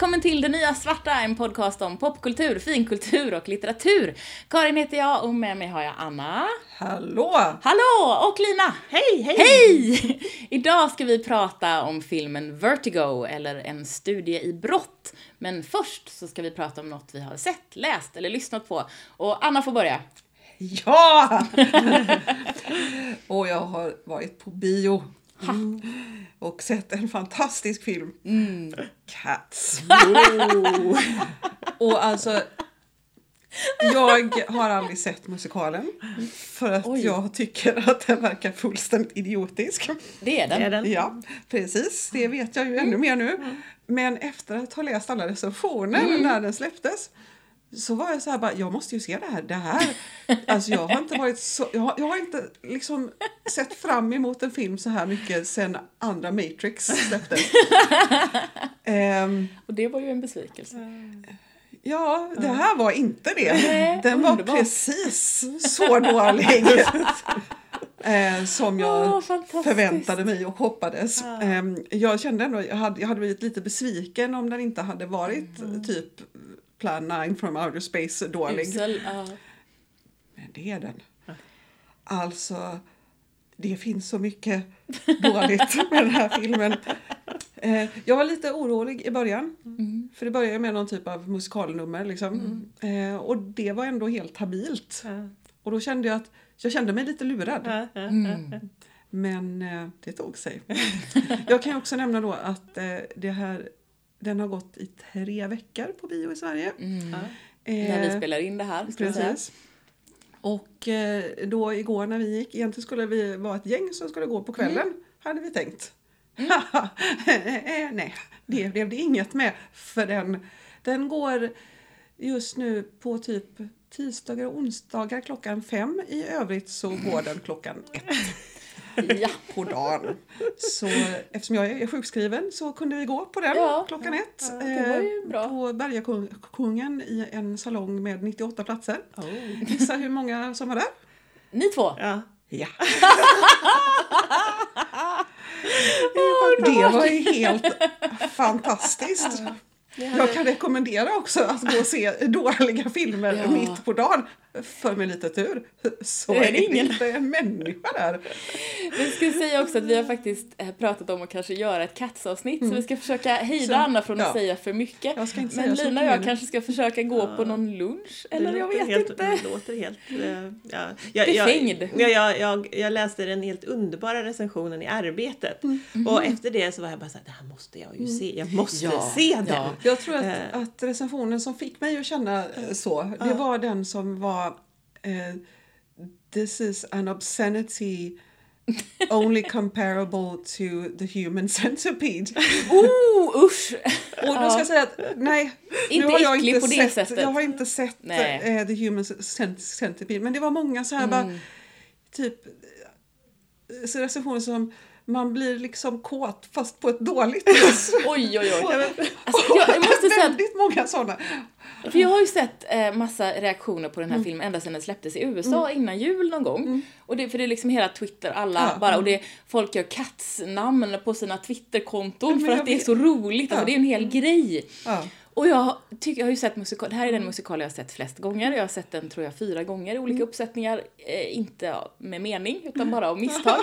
välkommen till Det Nya Svarta, en podcast om popkultur, finkultur och litteratur. Karin heter jag och med mig har jag Anna. Hallå! Hallå! Och Lina. Hej, hej! Hej! Idag ska vi prata om filmen Vertigo, eller En studie i brott. Men först så ska vi prata om något vi har sett, läst eller lyssnat på. Och Anna får börja. Ja! och jag har varit på bio. Och sett en fantastisk film. Cats. och alltså, jag har aldrig sett musikalen. För att Oj. jag tycker att den verkar fullständigt idiotisk. Det är den. Det är den. Ja, precis. Det vet jag ju ännu mer nu. Men efter att ha läst alla recensioner när den släpptes så var jag så här bara, jag måste ju se det här. Det här alltså jag har inte varit så, jag har, jag har inte liksom sett fram emot en film så här mycket sen andra Matrix släpptes. Ehm, Och det var ju en besvikelse. ja, det här var inte det. Nej, Den var precis så dålig. Eh, som jag fantastiskt. förväntade mig och hoppades. Ehm, jag kände ändå jag hade, jag hade blivit lite besviken om den inte hade varit Mm. typ Plan 9 from outer space dålig. Usel, ja. Men det är den. Alltså, det finns så mycket dåligt med den här filmen. Eh, jag var lite orolig i början. Mm. För det började med någon typ av musikalnummer. Liksom. Eh, och det var ändå helt habilt. Och då kände jag att jag kände mig lite lurad. Mm. Men eh, det tog sig. jag kan också nämna då att eh, det här, den har gått i tre veckor på bio i Sverige. Mm. Eh, När vi spelar in det här. Precis. Och eh, då igår när vi gick, egentligen skulle vi vara ett gäng som skulle gå på kvällen, Mm. hade vi tänkt. Eh, Nej, det blev det inget med. För den, den går just nu på typ tisdagar och onsdagar klockan fem. I övrigt så går den klockan ett Ja. på dagen. Så eftersom jag är sjukskriven så kunde vi gå på den Ja. klockan ett. Ja, det var ju eh, bra. På Bergakungen i en salong med 98 platser. Oh. Gissa hur många som var där? Ni två. Ja. Ja. det var ju helt fantastiskt. Jag kan rekommendera också att gå och se dåliga filmer Ja. mitt på dagen. För med lite tur så Är det är det ingen? inte en människa där. Vi ska säga också att vi har faktiskt eh, pratat om att kanske göra ett Cats-avsnitt så vi ska försöka hejda Så, Anna från att ja. säga för mycket. Jag ska inte Men Lina och jag kanske ska försöka gå på någon lunch eller Det jag vet helt, inte. Det låter helt... eh, ja. jag, Befängd. jag, jag, jag, jag, jag läste den helt underbara recensionen i Arbetet. Och efter det så var jag bara såhär, det här måste jag ju se. Jag måste Ja, se den. ja. Jag tror att, Eh. att recensionen som fick mig att känna så, det var den som var eh, This is an obscenity only comparable to the human centipede. Oh, usch! Och då ska jag säga att nej, Inte nu har jag inte på det sett, sättet. Jag har inte sett Nej. eh, The Human Cent- Centipede men det var många så här Mm. bara typ eh, så recensioner som man blir liksom kåt fast på ett dåligt vis. Oj, oj, oj. Alltså, jag, jag måste säga Väldigt många sådana. För jag har ju sett eh, massa reaktioner på den här filmen ända sedan den släpptes i USA innan jul någon gång. Och det, för det är liksom hela Twitter, alla Ja. bara, och det, folk gör Cats-namn på sina Twitterkonton för att det är så roligt, alltså Ja. det är en hel grej. Ja. Och jag, tycker, jag har ju sett musikal, det här är den musikal jag har sett flest gånger. Jag har sett den tror jag fyra gånger i olika uppsättningar. Eh, inte med mening utan bara av misstag.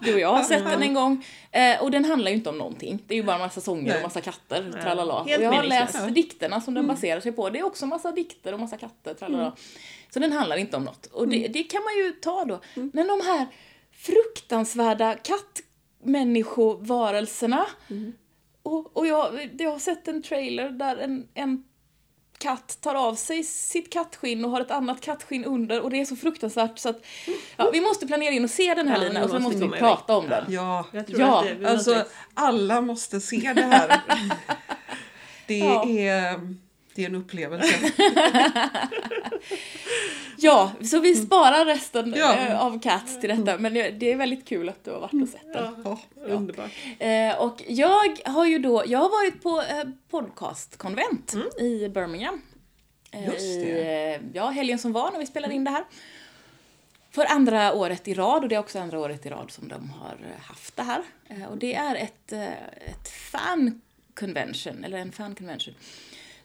Du och jag har sett den en gång. Eh, och den handlar ju inte om någonting. Det är ju bara massa sånger och Nej. massa katter. Tralala. Och jag har läst dikterna som den baserar sig på. Det är också massa dikter och massa katter. Tralala. Så den handlar inte om något. Och det, det kan man ju ta då. Men de här fruktansvärda kattmänniskovarelserna. Och, och jag, jag har sett en trailer där en, en katt tar av sig sitt kattskinn och har ett annat kattskinn under och det är så fruktansvärt så att ja, vi måste planera in och se den här Ja, Lina vi och så måste vi prata om den. Ja, Jag tror Ja, att det, alltså alla måste se det här. Det Ja. är, det är en upplevelse. Ja, så vi sparar resten Ja. eh, av Cats till detta men det det är väldigt kul att du har varit och sett den. ja, Ja. underbart. Eh, och jag har ju då, jag har varit på eh, podcastkonvent i Birmingham. Eh, Just I, det. eh, ja, helgen som var när vi spelade in det här. För andra året i rad och det är också andra året i rad som de har eh, haft det här. Eh, och det är ett, eh, ett fan convention, eller en fan convention.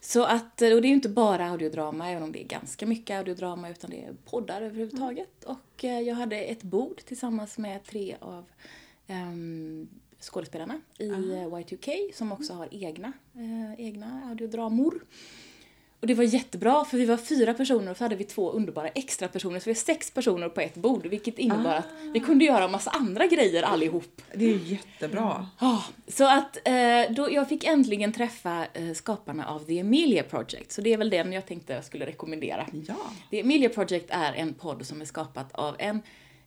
Så att, och det är ju inte bara audiodrama, även om det är ganska mycket audiodrama, utan det är poddar överhuvudtaget. Och eh, jag hade ett bord tillsammans med tre av um, skådespelarna i uh, Y2K, som också har egna, eh, egna audiodramor. Och det var jättebra för vi var fyra personer och så hade vi två underbara extra personer så vi var sex personer på ett bord vilket innebar ah. att vi kunde göra en massa andra grejer allihop. Det är jättebra. Ja, så att eh, då jag fick äntligen träffa eh, skaparna av The Emilia Project så det är väl den jag tänkte jag skulle rekommendera. Ja. The Emilia Project är en podd som är skapat av en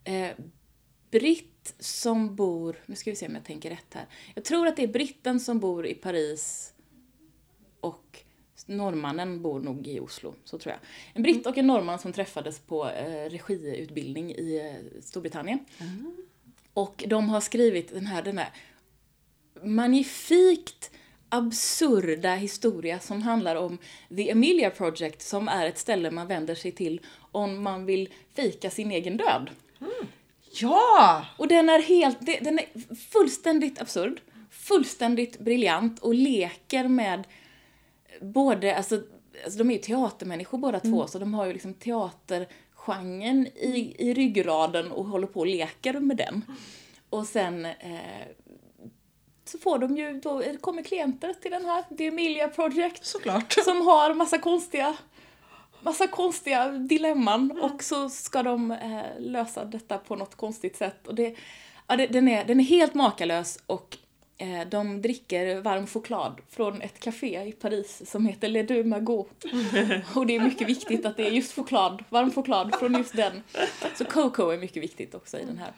eh, britt som bor, nu ska vi se om jag tänker rätt här. Jag tror att det är britten som bor i Paris och norrmannen bor nog i Oslo, så tror jag. En britt och en norrman som träffades på eh, regiutbildning i eh, Storbritannien. Mm. Och de har skrivit den här, den här magnifikt absurda historia som handlar om The Emilia Project som är ett ställe man vänder sig till om man vill fika sin egen död. Mm. Ja! Och den är helt, den är fullständigt absurd, fullständigt briljant och leker med både, alltså, alltså de är ju teatermänniskor båda mm. två, så de har ju liksom teatergenren i, i ryggraden och håller på och leker med den. Och sen eh, så får de ju, då kommer klienter till den här, The Emilia Project. Såklart. Som har massa konstiga massa konstiga dilemman mm. och så ska de eh, lösa detta på något konstigt sätt. Och det, ja, det, den, är, den är helt makalös och Eh, de dricker varm choklad från ett café i Paris som heter Le Deux Magots. Och det är mycket viktigt att det är just choklad, varm choklad från just den. Så Coco är mycket viktigt också i den här.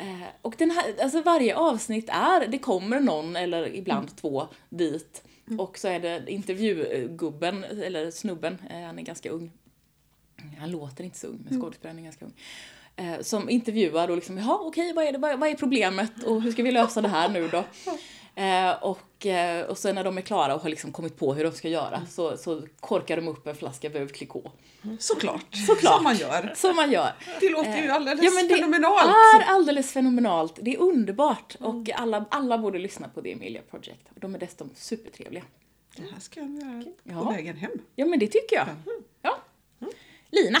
Eh, och den här, alltså varje avsnitt är, det kommer någon eller ibland mm. två dit. Och så är det intervjugubben, eller snubben, eh, han är ganska ung. Han låter inte så ung, men skådespelaren är ganska ung eh, som intervjuar och liksom, jaha okej vad är det, vad, vad, är problemet och hur ska vi lösa det här nu då? Eh, och, eh, och sen när de är klara och har liksom kommit på hur de ska göra mm. så, så korkar de upp en flaska Veuve Clicquot. Såklart. Såklart. Som man gör. Som man gör. Det låter ju eh, alldeles ja, men det fenomenalt. Det är alldeles fenomenalt. Det är underbart mm. och alla, alla borde lyssna på The Emilia Project. De är dessutom supertrevliga. Det här ska jag göra på ja. vägen hem. Ja men det tycker jag. Ja. Lina.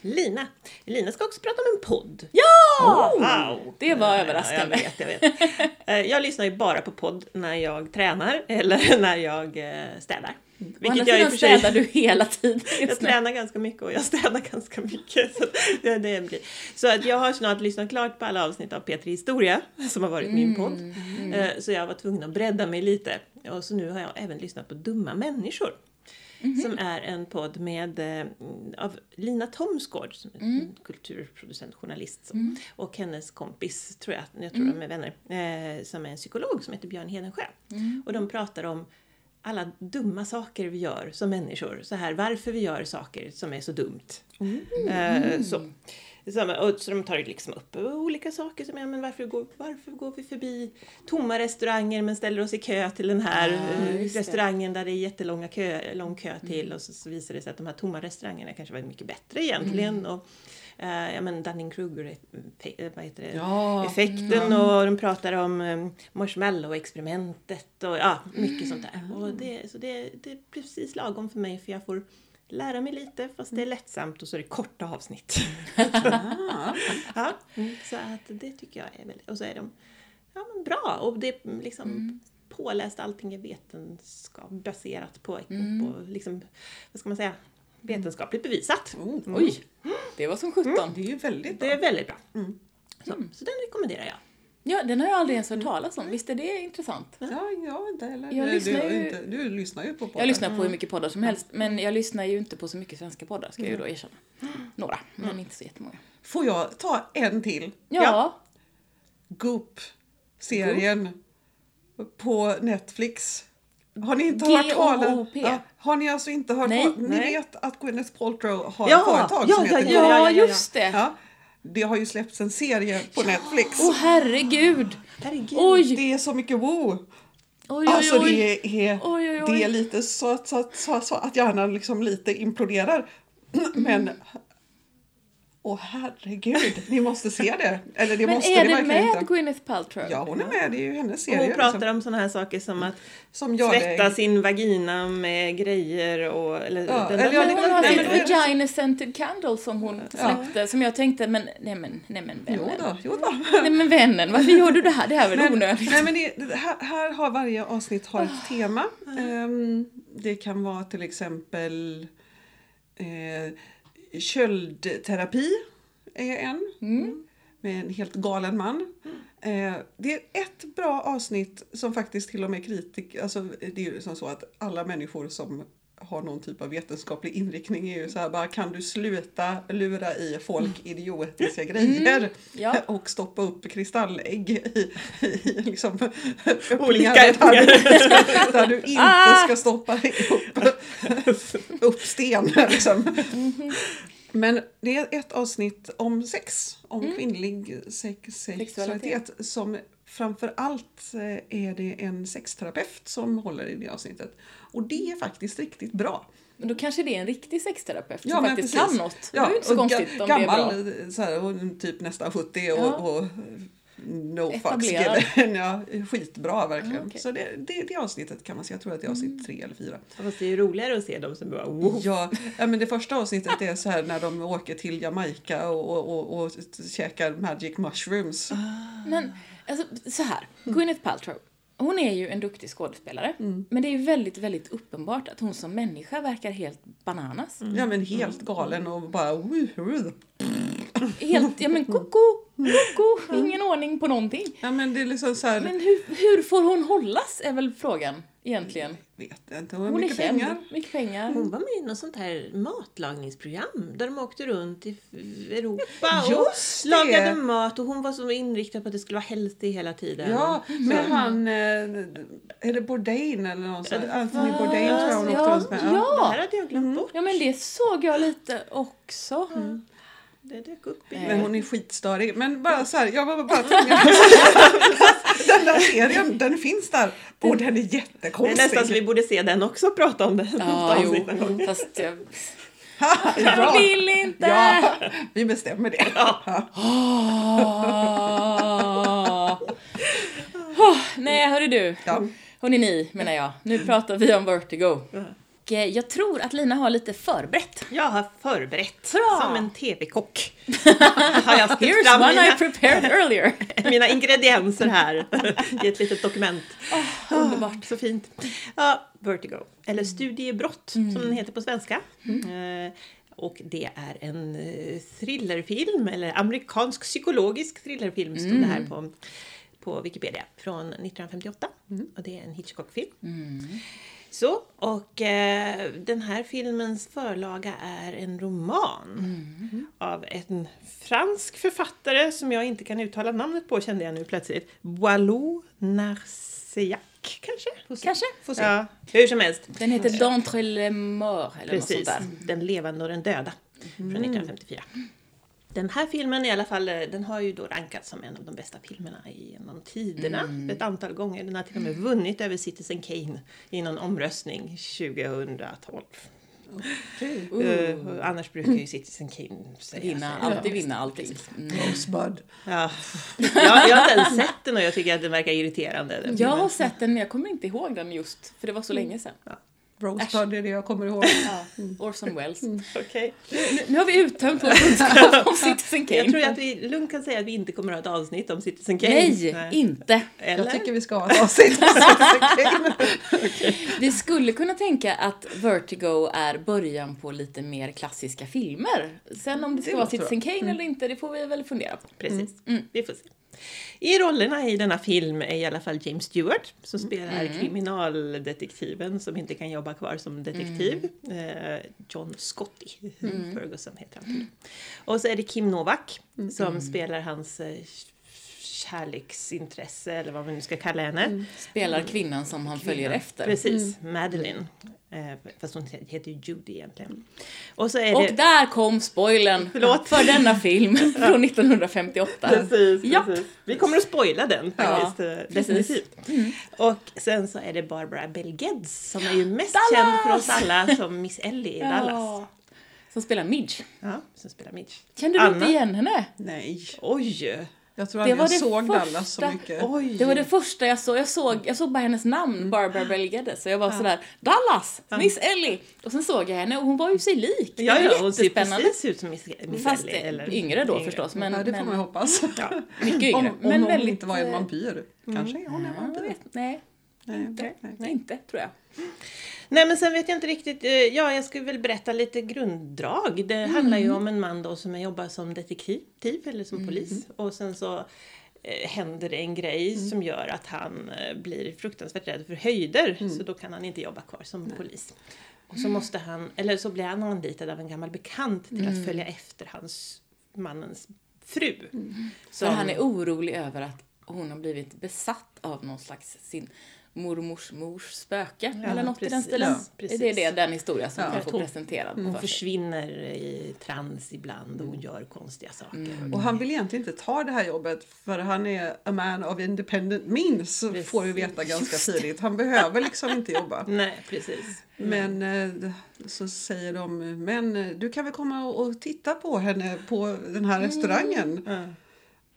Lina. Lina ska också prata om en podd. Ja! Oh, wow. Det var överraskande. Ja, jag, vet, jag, vet. Eh, jag lyssnar ju bara på podd när jag tränar eller när jag eh, städar. Vilket jag i och för sig... städar du hela tiden. Jag tränar ganska mycket och jag städar ganska mycket. Så, det, det blir. så att jag har snart lyssnat klart på alla avsnitt av P3 Historia som har varit mm. min podd. Mm. Så jag var tvungen att bredda mig lite. Och så nu har jag även lyssnat på Dumma människor. Mm -hmm. Som är en podd med, eh, av Lina Thomsgård, som är mm. kulturproducent, journalist. Mm. Och hennes kompis, tror jag, jag tror mm. de är vänner, eh, som är en psykolog som heter Björn Hedensjö. Mm. Och de pratar om alla dumma saker vi gör som människor. Så här, varför vi gör saker som är så dumt. Mm. Eh, så. Och så de tar liksom upp olika saker som, ja men varför går, varför går vi förbi tomma restauranger men ställer oss i kö till den här ja, restaurangen där det är jättelånga kö, lång kö mm. till mm. och så, så visar det sig att de här tomma restaurangerna kanske var mycket bättre egentligen. Mm. Och, Uh, ja men Dunning-Kruger vad heter det? Ja, effekten mm. och de pratar om um, marshmallow-experimentet och ja, mycket sånt där. Och det, så det, det är precis lagom för mig för jag får lära mig lite fast det är mm. lättsamt och så är det korta avsnitt. ja, mm, så att det tycker jag är väldigt... Och så är de ja, men bra och det är liksom mm. påläst, allting är vetenskapsbaserat på, mm. på liksom, vad ska man säga, vetenskapligt bevisat. Oh, oj! Det var som sjutton. Mm. Det är ju väldigt bra. Det är väldigt bra. Så, så den rekommenderar jag. Ja, den har jag aldrig ens hört talas om. Visst är det intressant? Ja, jag inte heller. Jag lyssnar du, ju... inte, du lyssnar ju på poddar. Jag lyssnar på hur mycket poddar som helst. Men jag lyssnar ju inte på så mycket svenska poddar, ska jag ju då erkänna. Några, men mm. inte så jättemånga. Får jag ta en till? Ja. ja. Goop-serien på Netflix. Har ni inte hört talas ja, Har ni alltså inte hört Nej. Ni vet att Gwyneth Paltrow har ja, ett företag ja, som ja, heter ja, ja, just det. Ja. Det har ju släppts en serie på Netflix. Åh oh, herregud. herregud! Oj! Det är så mycket wow! Oj, alltså oj, det är, det är lite så att, så, så, så att hjärnan liksom lite imploderar. Men Åh herregud, ni måste se det. Eller det Men måste är ni det med inte. Gwyneth Paltrow? Ja, hon är med. Det är ju hennes Och serie. hon pratar liksom, om sådana här saker som att som jag tvätta sin vagina med grejer och... Eller, Ja, den eller ja, Men hon har det- Vagina Scented Candle som hon släppte som jag tänkte, men nej men, nej men Jo vännen. då, jo då. Nej men vännen, varför gör du det här? Det här är väl onödigt? nej, men det, här, här har varje avsnitt har ett tema. Ehm, det kan vara till exempel eh, köldterapi är en. Med en helt galen man. Eh, det är ett bra avsnitt som faktiskt till och med kritiker, alltså det är ju som så att alla människor som har någon typ av vetenskaplig inriktning är ju så här bara kan du sluta lura i folk idiotiska grejer Ja. och stoppa upp kristallägg i, i liksom Olika öppningar där, du- där du inte Ah! ska stoppa upp, upp sten. Liksom. Men det är ett avsnitt om sex, om kvinnlig sex, sexualitet som framför allt eh, är det en sexterapeut som håller i det avsnittet. Och det är faktiskt riktigt bra. Men då kanske det är en riktig sexterapeut som Ja, men faktiskt precis. kan något. det är ju inte så och konstigt om det är gammal, bra. Så hon typ nästan 70 och, Ja. och no fucks Etablerad. given. Ja, skitbra verkligen. Ja, okej. Så det, det, det avsnittet kan man se. Jag tror att det är avsnitt tre eller fyra. Fast det är ju roligare att se dem som bara wow. Ja, ja, men det första avsnittet är så här när de åker till Jamaica och, och, och, och käkar magic mushrooms. Men alltså, så här, Gwyneth Paltrow. Hon är ju en duktig skådespelare. Men det är ju väldigt, väldigt uppenbart att hon som människa verkar helt bananas. Ja men helt galen och bara... Helt, ja men koko, koko, ingen ordning på någonting. Ja men det är liksom så här... Men hur, hur får hon hållas är väl frågan egentligen. Vet jag inte, hon har Hon är mycket känd, pengar. mycket pengar. Hon var med i något sånt här matlagningsprogram där de åkte runt i Europa och Just det. lagade mat och hon var så inriktad på att det skulle vara healthy hela tiden. Ja, men han... eh, Är det Bourdain eller någon sån? Anthony Bourdain tror jag hon åkte Ja, runt med. Det ja. här hade jag glömt bort. Ja men det såg jag lite också. Det dök upp i... Men hon är skitstörig. Men bara så här, jag var bara tvungen den där serien, den finns där. Och den är Det är jättekonstig. nästan så vi borde se den också och prata om den. Ja, jo. Fast jag, jag vill inte! Ja, vi bestämmer det. Ah. Oh, nej, hörru du. Ja. Hörni ni, menar jag. Nu pratar vi om Vertigo. Och, eh, Jag tror att Lina har lite förberett. Jag har förberett Bra. som en TV-kock. Here's one I mina, prepared earlier. mina ingredienser här i ett litet dokument. Underbart. Så fint. Ja, Vertigo, eller Studiebrott som den heter på svenska. Eh, och det är en eh, thrillerfilm, eller amerikansk psykologisk thrillerfilm stod det här på, på Wikipedia, från 1958. Och det är en Hitchcock-film. Så, och eh, den här filmens förlaga är en roman av en fransk författare som jag inte kan uttala namnet på kände jag nu plötsligt. Boileau Narcellac kanske? Kanske? Får se. Ja, hur som helst. Den heter D'entre les morts eller något sånt Precis, där. Den levande och den döda från 1954. Den här filmen i alla fall, eh, den har ju då rankats som en av de bästa filmerna genom tiderna ett antal gånger. Den har till och med vunnit över Citizen Kane i någon omröstning 2012. Okej. Eh, och annars brukar ju Citizen Kane säga Vinna, sig- alltid vinna allting. Mm. Ja. Jag, jag har inte ens sett den och jag tycker att den verkar irriterande. den Jag har sett den men jag kommer inte ihåg den just för det var så länge sedan. Rosebud är det jag kommer ihåg. Ja, Orson Welles. Okej. Nu, nu har vi uttömt vår kunskap om Citizen Kane. Jag tror att vi lugnt kan säga att vi inte kommer att ha ett avsnitt om Citizen Kane. Nej, inte. Eller? Jag tycker vi ska ha ett avsnitt. om Citizen Kane. Vi skulle kunna tänka att Vertigo är början på lite mer klassiska filmer. Sen om det ska Det vara Citizen Kane eller inte, det får vi väl fundera på. Precis, Mm. vi får se. I rollerna i denna film är i alla fall James Stewart som Mm. spelar kriminaldetektiven som inte kan jobba kvar som detektiv. Eh, John Scotty Mm. Ferguson heter han. till. Och så är det Kim Novak som spelar hans eh, kärleksintresse eller vad man nu ska kalla henne. Spelar kvinnan som han följer efter. Precis, Madeline. Eh, fast hon heter ju Judy egentligen. Och så är Och det... där kom spoilern Förlåt. för denna film från 1958. Precis, Japp. precis. Vi kommer att spoila den Ja, faktiskt. eh, precis. Mm. definitivt. Och sen så är det Barbara Bel Geddes som är ju mest Dallas! känd för oss alla som Miss Ellie i Dallas. Ja. som spelar Midge. Ja, som spelar Midge. Kände du inte Anna? igen henne? Nej, Oj! Jag tror Det var jag det såg första- Dallas så mycket. Oj! Det var det första jag såg. Jag såg, jag såg bara hennes namn, Barbara Bel Geddes. Så jag var sådär, Dallas! Miss Ellie! Och sen såg jag henne och hon var ju sig lik. Ja, ja, hon ser precis ut som Miss, Miss Fast Ellie, eller yngre då yngre. förstås. Men, ja, det får men, man ju hoppas. Ja. Mycket yngre. Om, om men hon väldigt, inte var en eh, vampyr. Kanske är hon en Jag vampyr. nej, Nej, inte. nej. inte tror jag. Nej men sen vet jag inte riktigt, eh, ja jag skulle väl berätta lite grunddrag. Det handlar ju om en man då som jobbar som detektiv eller som polis. Och sen så eh, händer det en grej som gör att han eh, blir fruktansvärt rädd för höjder. Så då kan han inte jobba kvar som polis. Och så måste han, eller så blir han anlitad av en gammal bekant till att följa efter hans, mannens fru. Så han är orolig över att hon har blivit besatt av någon slags sin mormors mors spöke Ja, eller något i den precis. stilen. Ja, precis. det är det, den historia som Ja. han får Hon- presenterad Hon för sig. försvinner i trans ibland och hon gör konstiga saker. Och han vill egentligen inte ta det här jobbet för han är a man of independent means Precis. får vi veta ganska tidigt. Han behöver liksom inte jobba. Nej, precis. Men eh, så säger de, men eh, du kan väl komma och titta på henne på den här restaurangen. Ja.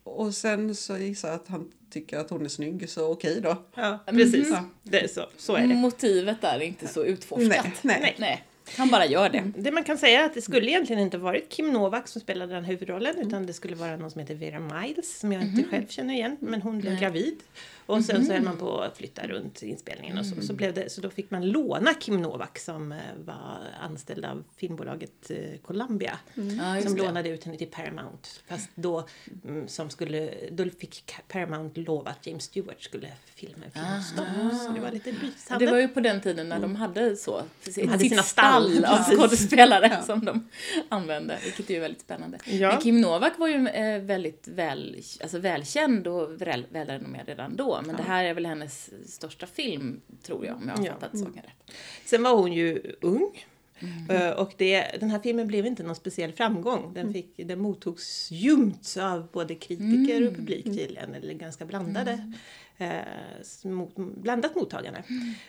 Och sen så gissar jag att han tycker att hon är snygg så okej då. Ja, precis. Mhm. Det är så, så är det. Motivet där är inte så utforskat. Nej, nej. nej. Han bara gör det. Det man kan säga är att det skulle egentligen inte varit Kim Novak som spelade den huvudrollen utan det skulle vara någon som heter Vera Miles som jag inte själv känner igen men hon blev gravid. Och sen så höll man på att flytta runt inspelningen och så, så, blev det, så då fick man låna Kim Novak som eh, var anställd av filmbolaget eh, Columbia. Ja, just som det. lånade ut henne till Paramount. Fast då, mm, som skulle, då fick Paramount lov att James Stewart skulle filma en film om Stockholm. Så det var lite lysande. Det var ju på den tiden när de hade så, sitt, hade sina stall stall, av skådespelare som de använde, vilket är ju väldigt spännande. Ja. Men Kim Novak var ju eh, väldigt väl, alltså välkänd och väl, välrenommerad redan då, men det här är väl hennes största film, tror jag, om jag har Ja. fattat saken rätt. Sen var hon ju ung. Eh, Och det, den här filmen blev inte någon speciell framgång. Den, fick, den mottogs ljumt av både kritiker och publik tydligen, eller ganska blandade. Eh, mot, blandat mottagande.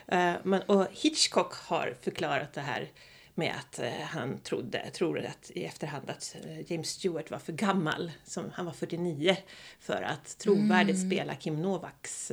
Eh, men, och Hitchcock har förklarat det här med att eh, han trodde, tror att i efterhand att James Stewart var för gammal, som, han var 49, för att trovärdigt spela Kim Novaks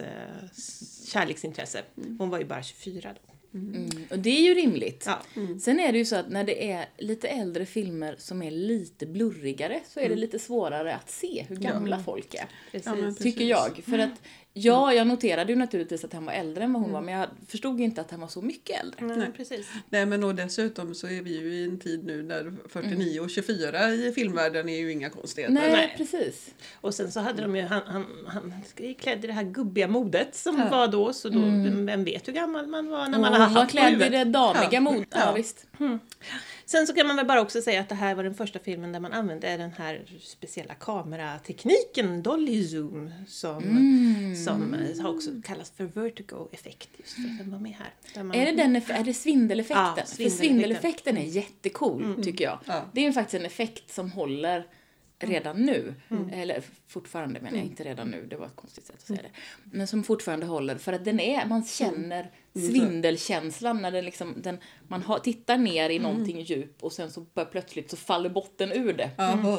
kärleksintresse. Hon var ju bara 24 då. Mm. Och det är ju rimligt. Ja. Sen är det ju så att när det är lite äldre filmer som är lite blurrigare så är det lite svårare att se hur gamla folk är. Precis. Tycker jag. För att, ja, jag noterade ju naturligtvis att han var äldre än vad hon var, men jag förstod inte att han var så mycket äldre. Nej, precis. Nej men och dessutom så är vi ju i en tid nu där 49 och 24 i filmvärlden är ju inga konstigheter. Nej, Nej. precis. Och sen så hade de ju, han, han, han klädd i det här gubbiga modet som var då, så då, vem, vem vet hur gammal man var när man Och har hon var haft klädd i det damiga Ja. modet. Ja, Ja. visst. Sen så kan man väl bara också säga att det här var den första filmen där man använde den här speciella kameratekniken, Dolly Zoom, som, som eh, har också kallas för vertigo effekt just för att den var med här. Man, Är det, den, är det svindeleffekten? Ja, För svindeleffekten. svindeleffekten är jättecool, tycker jag. Ja. Det är ju faktiskt en effekt som håller redan nu. Eller fortfarande menar jag, inte redan nu, det var ett konstigt sätt att säga det. Men som fortfarande håller, för att den är, man känner svindelkänslan när den liksom, den, man har, tittar ner i någonting djup och sen så bara plötsligt så faller botten ur det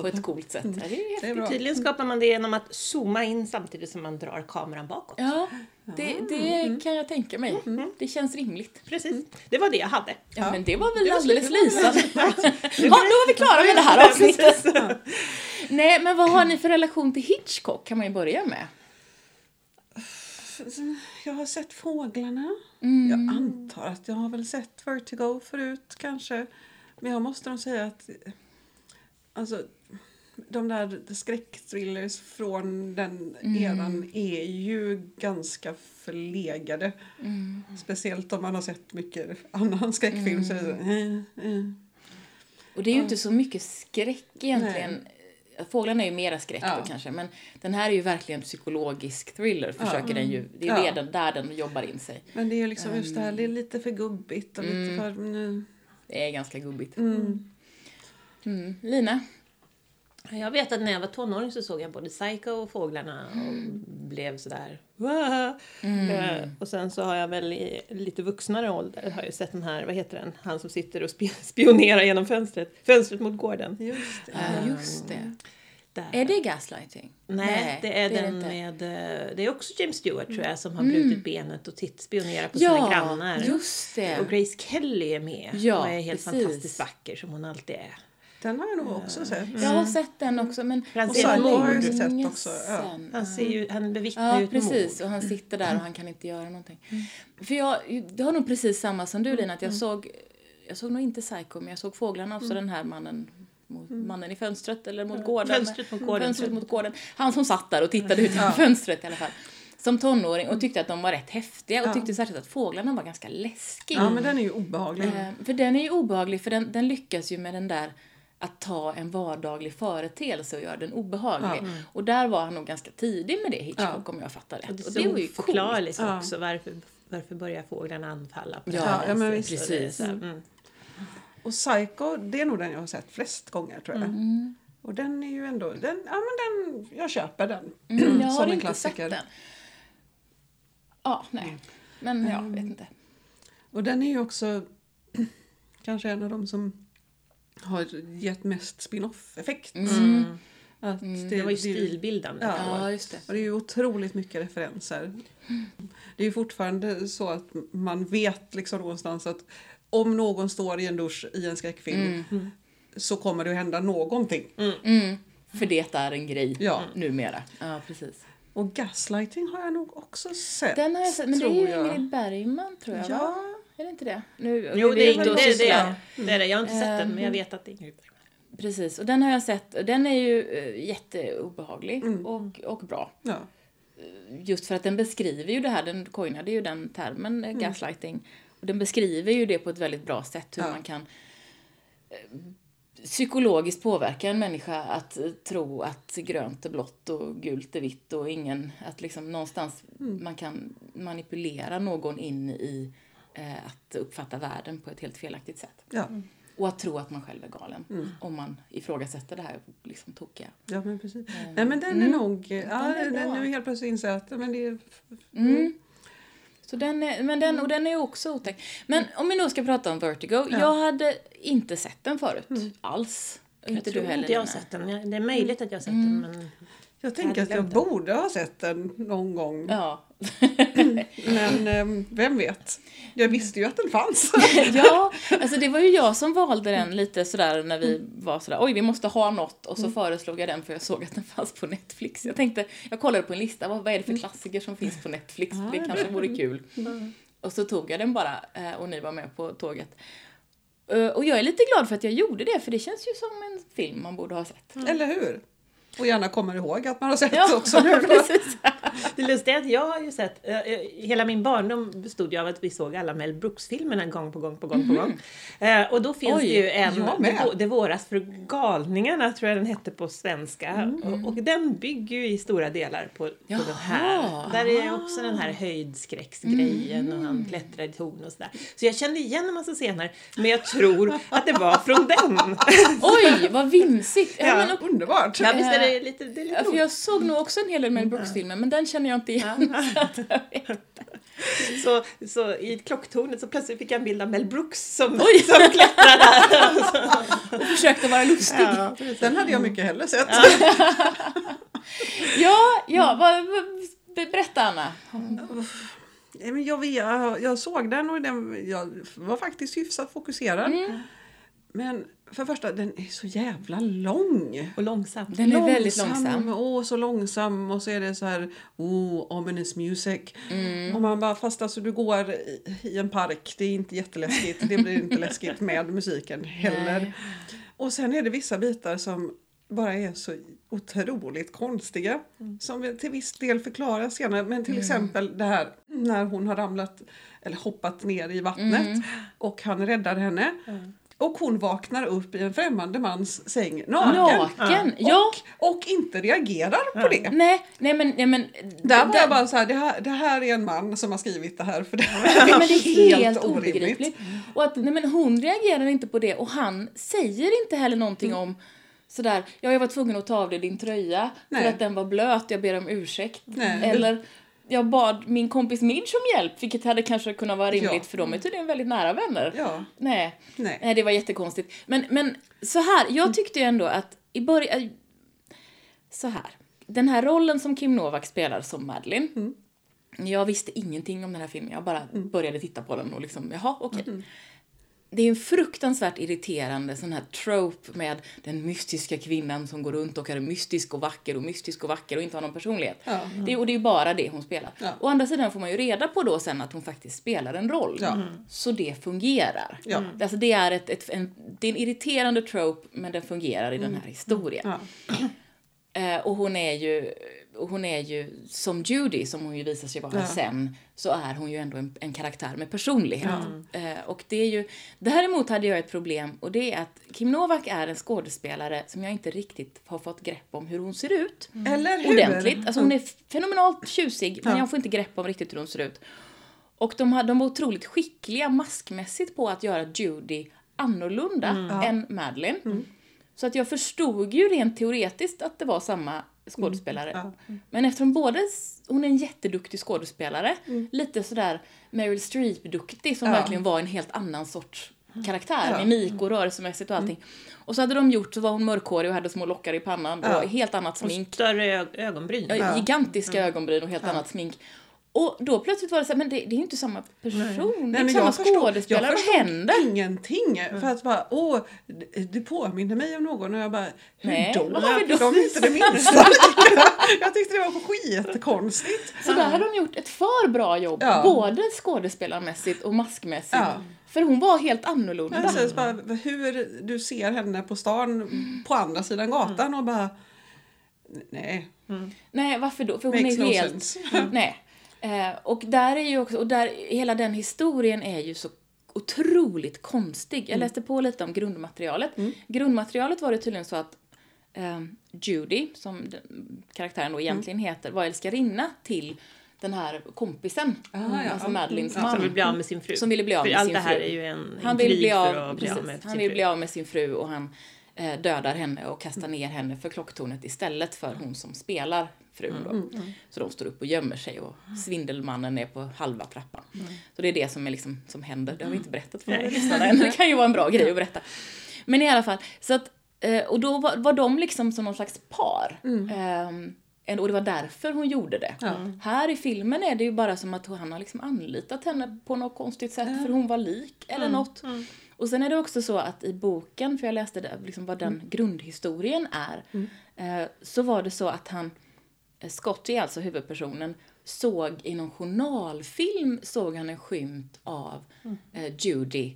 på ett coolt sätt. Ja, det är Det är. Tydligen skapar man det genom att zooma in samtidigt som man drar kameran bakåt. Ja, det, det kan jag tänka mig. Det känns rimligt. Precis, det var det jag hade. Ja, men det var väl alldeles lysande. Ja, då var vi klara med det här avsnittet. Nej, men vad har ni för relation till Hitchcock kan man ju börja med. Jag har sett Fåglarna. Mm. Jag antar att jag har väl sett Vertigo förut kanske. Men jag måste nog säga att alltså, de där skräckthrillers från den Mm. eran är ju ganska förlegade. Mm. Speciellt om man har sett mycket annan skräckfilm. Så är det så, eh, eh. Och det är ju inte så mycket skräck egentligen. Fåglarna är ju mera skräck Ja. då kanske, men den här är ju verkligen psykologisk thriller, försöker den ju. Det är ju Ja. redan där den jobbar in sig. Men det är ju liksom just det här, det är lite för gubbigt och Mm. lite för... mm, Det är ganska gubbigt. Mm. Mm. Lina? Jag vet att när jag var tonåring så såg jag både Psycho och Fåglarna och blev sådär Wah! Eh, och sen så har jag väl i lite vuxnare ålder har jag sett den här, vad heter den, han som sitter och spi- spionerar genom fönstret, fönstret mot gården. Just det. Ja, just det. Där. Är det gaslighting? Nej, det är den inte. med, eh, det är också James Stewart tror jag som har brutit benet och titt, spionerar på sina Ja, grannar. just det. Och Grace Kelly är med Ja, och är helt precis. fantastiskt vacker som hon alltid är. Den har jag nog också sett. Jag har sett den också men han Och mord. har jag sett också. Ja. Han, ser ju, han bevittnar ju Ja, ett precis. mord. Och han sitter där och han kan inte göra någonting. För jag, jag har nog precis samma som du Lina, att jag såg, jag såg nog inte Psycho, men jag såg Fåglarna också, den här mannen mot, mannen i fönstret eller mot gården. Fönstret mot gården. Fönstret mot gården. Han som satt där och tittade ut genom fönstret i alla fall. Som tonåring och tyckte att de var rätt häftiga och Ja. tyckte särskilt att fåglarna var ganska läskiga. Ja, men den är ju obehaglig. Eh, För den är ju obehaglig, för den, den lyckas ju med den där att ta en vardaglig företeelse och göra den obehaglig. Och där var han nog ganska tidig med det, Hitchcock, om jag fattar rätt. Och det, Och det var ju coolt. förklarligt Ja. också varför, varför börjar fåglarna anfalla på Ja, ja, men visst. Precis. här, mm. Och Psycho, det är nog den jag har sett flest gånger tror jag. Mm. Och den är ju ändå, den, ja men den, jag köper den. Mm, jag har Som en inte klassiker. sett den. Ja, nej. Men jag vet inte. Och den är ju också kanske en av de som har gett mest spin-off-effekt. Att Mm. Det var ju det- stilbildande. Ja. Ja, just det. Och det är ju otroligt mycket referenser. Det är ju fortfarande så att man vet liksom någonstans att om någon står i en dusch i en skräckfilm så kommer det att hända någonting. Mm, för det är en grej Ja. numera. Ja, precis. Och gaslighting har jag nog också sett. Den har jag sett, men det är ju. Ingrid Bergman tror jag, Ja. va? Är det inte det? Nu, Jo, det är, det, det, det, cyklar. det är det. Jag har inte sett den, Ehm. men jag vet att det är Ingrid. Precis, och den har jag sett. Den är ju eh, jätteobehaglig Mm. och, och bra. Ja. Just för att den beskriver ju det här, den coinade ju den termen eh, gaslighting. Och den beskriver ju det på ett väldigt bra sätt hur Ja. man kan eh, psykologiskt påverka en människa att eh, tro att grönt är blått och gult är vitt och ingen, att liksom någonstans man kan manipulera någon in i eh, att uppfatta världen på ett helt felaktigt sätt. Ja. Och att tro att man själv är galen om man ifrågasätter det här liksom tokiga. ja, men precis. Nej, men den är nog... Ja, Mm. är den, nu helt plötsligt inser att men det är... Mm. Så den är, men den, och den är ju också otäck. Men om vi nu ska prata om Vertigo. Jag hade inte sett den förut. Alls. Och Jag inte tror du heller, inte jag har sett den. Det är möjligt att jag har sett den, men Jag tänker att jag den. borde ha sett den någon gång. Ja. Men ehm, vem vet? Jag visste ju att den fanns. ja, alltså det var ju jag som valde den lite sådär när vi var sådär, oj vi måste ha något och så föreslog jag den för jag såg att den fanns på Netflix. Jag tänkte, jag kollade på en lista, vad, vad är det för klassiker som finns på Netflix? Det kanske vore kul. Och så tog jag den bara eh, och ni var med på tåget. Eh, Och jag är lite glad för att jag gjorde det, för det känns ju som en film man borde ha sett. Eller hur? Och gärna kommer ihåg att man har sett Ja, det också nu. Det lustiga är att jag har ju sett, eh, eh, hela min barndom bestod ju av att vi såg alla Mel Brooks-filmerna gång på gång på gång på gång. Eh, och då finns Oj, det ju en, det, det våras för galningarna tror jag den hette på svenska. Och, och den bygger ju i stora delar på, på den här. Där är ju också den här höjdskräcksgrejen och han klättrar i torn och sådär. Så jag kände igen en massa scener, men jag tror att det var från den. Oj, vad vimsigt! Ja, Ja. men, och, Underbart! Ja, visst är det lite, det är lite ja, för jag såg nog också en hel del Mel Brooks-filmer, men den känner jag inte igen. Så, så i klocktornet så plötsligt fick jag en bild av Mel Brooks som, Oj. som klättrar där. Och försökte vara lustig. Ja, Den hade jag mycket hellre sett. Ja, ja, vad, berätta Anna. Jag, vet- jag, jag såg den och den, jag var faktiskt hyfsat fokuserad. Mm. Men för det första, den är så jävla lång. Och långsam. Den är väldigt långsam. Åh, så långsam. Och så är det så här, oh, ominous music. Mm. Och man bara, fast alltså du går i, en park, det är inte jätteläskigt. Det blir inte läskigt med musiken heller. Nej. Och sen är det vissa bitar som bara är så otroligt konstiga. Mm. Som vi till viss del förklaras senare. Men till exempel det här när hon har ramlat eller hoppat ner i vattnet Mm. och han räddar henne. Och hon vaknar upp i en främmande mans säng naken. Naken? Ja. Och, och inte reagerar på det. Nej, nej men, nej men. Där var jag bara så här, det här, det här är en man som har skrivit det här för det Ja, men det är helt, helt orimligt. obegripligt. Och att, nej, men hon reagerar inte på det och han säger inte heller någonting om sådär, ja jag var tvungen att ta av dig din tröja Nej. för att den var blöt, jag ber om ursäkt. Nej. Eller jag bad min kompis Midge om hjälp, vilket hade kanske kunnat vara rimligt Ja. för de är tydligen väldigt nära vänner. Ja. Nej. Nej. Nej, det var jättekonstigt. Men, men så här, jag tyckte ju ändå att i början... Så här. Den här rollen som Kim Novak spelar som Madeline. Jag visste ingenting om den här filmen. Jag bara började titta på den och liksom, jaha, okej. Det är en fruktansvärt irriterande sån här trope med den mystiska kvinnan som går runt och är mystisk och vacker och mystisk och vacker och inte har någon personlighet. Ja. Det, och det är ju bara det hon spelar. Ja. Å andra sidan får man ju reda på då sen att hon faktiskt spelar en roll. Ja. Så det fungerar. Ja. Alltså det är, ett, ett, en, det är en irriterande trope, men den fungerar i den här historien. Ja. Eh, och hon är ju, hon är ju som Judy, som hon ju visar sig vara Ja. sen, så är hon ju ändå en, en karaktär med personlighet. Eh, och det är ju, däremot hade jag ett problem och det är att Kim Novak är en skådespelare som jag inte riktigt har fått grepp om hur hon ser ut. Eller hur? Ordentligt. Alltså hon är fenomenalt tjusig, men Ja. jag får inte grepp om riktigt hur hon ser ut. Och de, de var otroligt skickliga maskmässigt på att göra Judy annorlunda än Madeline. Så att jag förstod ju rent teoretiskt att det var samma skådespelare. Ja. Men eftersom både, hon är en jätteduktig skådespelare, lite sådär Meryl Streep-duktig som Ja. verkligen var en helt annan sorts karaktär, Ja. mimik och rörelsemässigt och allting. Och så hade de gjort, så var hon mörkhårig och hade små lockar i pannan Ja. och helt annat Och smink. större ö- ögonbryn. Ja. Gigantiska ögonbryn och helt annat smink. Och då plötsligt var det så här, men det, det är ju inte samma person. det är Nej, inte samma jag skådespelare. jag Vad händer? ingenting. För att bara, åh, det- det påminner mig om någon och jag bara, hur Nej, då? vad har vi då? De är inte det minsta. jag tyckte det var skitkonstigt. Så där hade de gjort ett för bra jobb, Ja. både skådespelarmässigt och maskmässigt. Ja. För hon var helt annorlunda. Precis, bara, hur du ser henne på stan på andra sidan gatan och bara, nej, Nej, varför då? För hon makes är no helt... sense. Nej. Eh, och där är ju också, och där, hela den historien är ju så otroligt konstig. Jag läste på lite om grundmaterialet. Grundmaterialet var det tydligen så att eh, Judy, som den, karaktären då egentligen heter, var älskarinna till den här kompisen. Ah, ja. Alltså Madeleines Ja, man. Som vill bli av med sin fru. Som ville bli av För med allt sin det här fru. är ju en, Han en vill, krig bli för av, att bli av precis, med han vill fru. bli av med sin fru och han eh, dödar henne och kastar ner henne för klocktornet istället för hon som spelar frun. Då. Så de står upp och gömmer sig och svindelmannen är på halva trappan. Så det är det som, är liksom, som händer. Det har vi inte berättat för våra lyssnare än. Det kan ju vara en bra grej att berätta. Men i alla fall, så att, eh, och då var, var de liksom som någon slags par. En- och det var därför hon gjorde det. Ja. Här i filmen är det ju bara som att han har liksom anlitat henne på något konstigt sätt för hon var lik eller något. Och sen är det också så att i boken, för jag läste det, liksom vad den grundhistorien är, eh, så var det så att han, eh, Scotty, alltså huvudpersonen, såg i någon journalfilm såg han en skymt av eh, Judy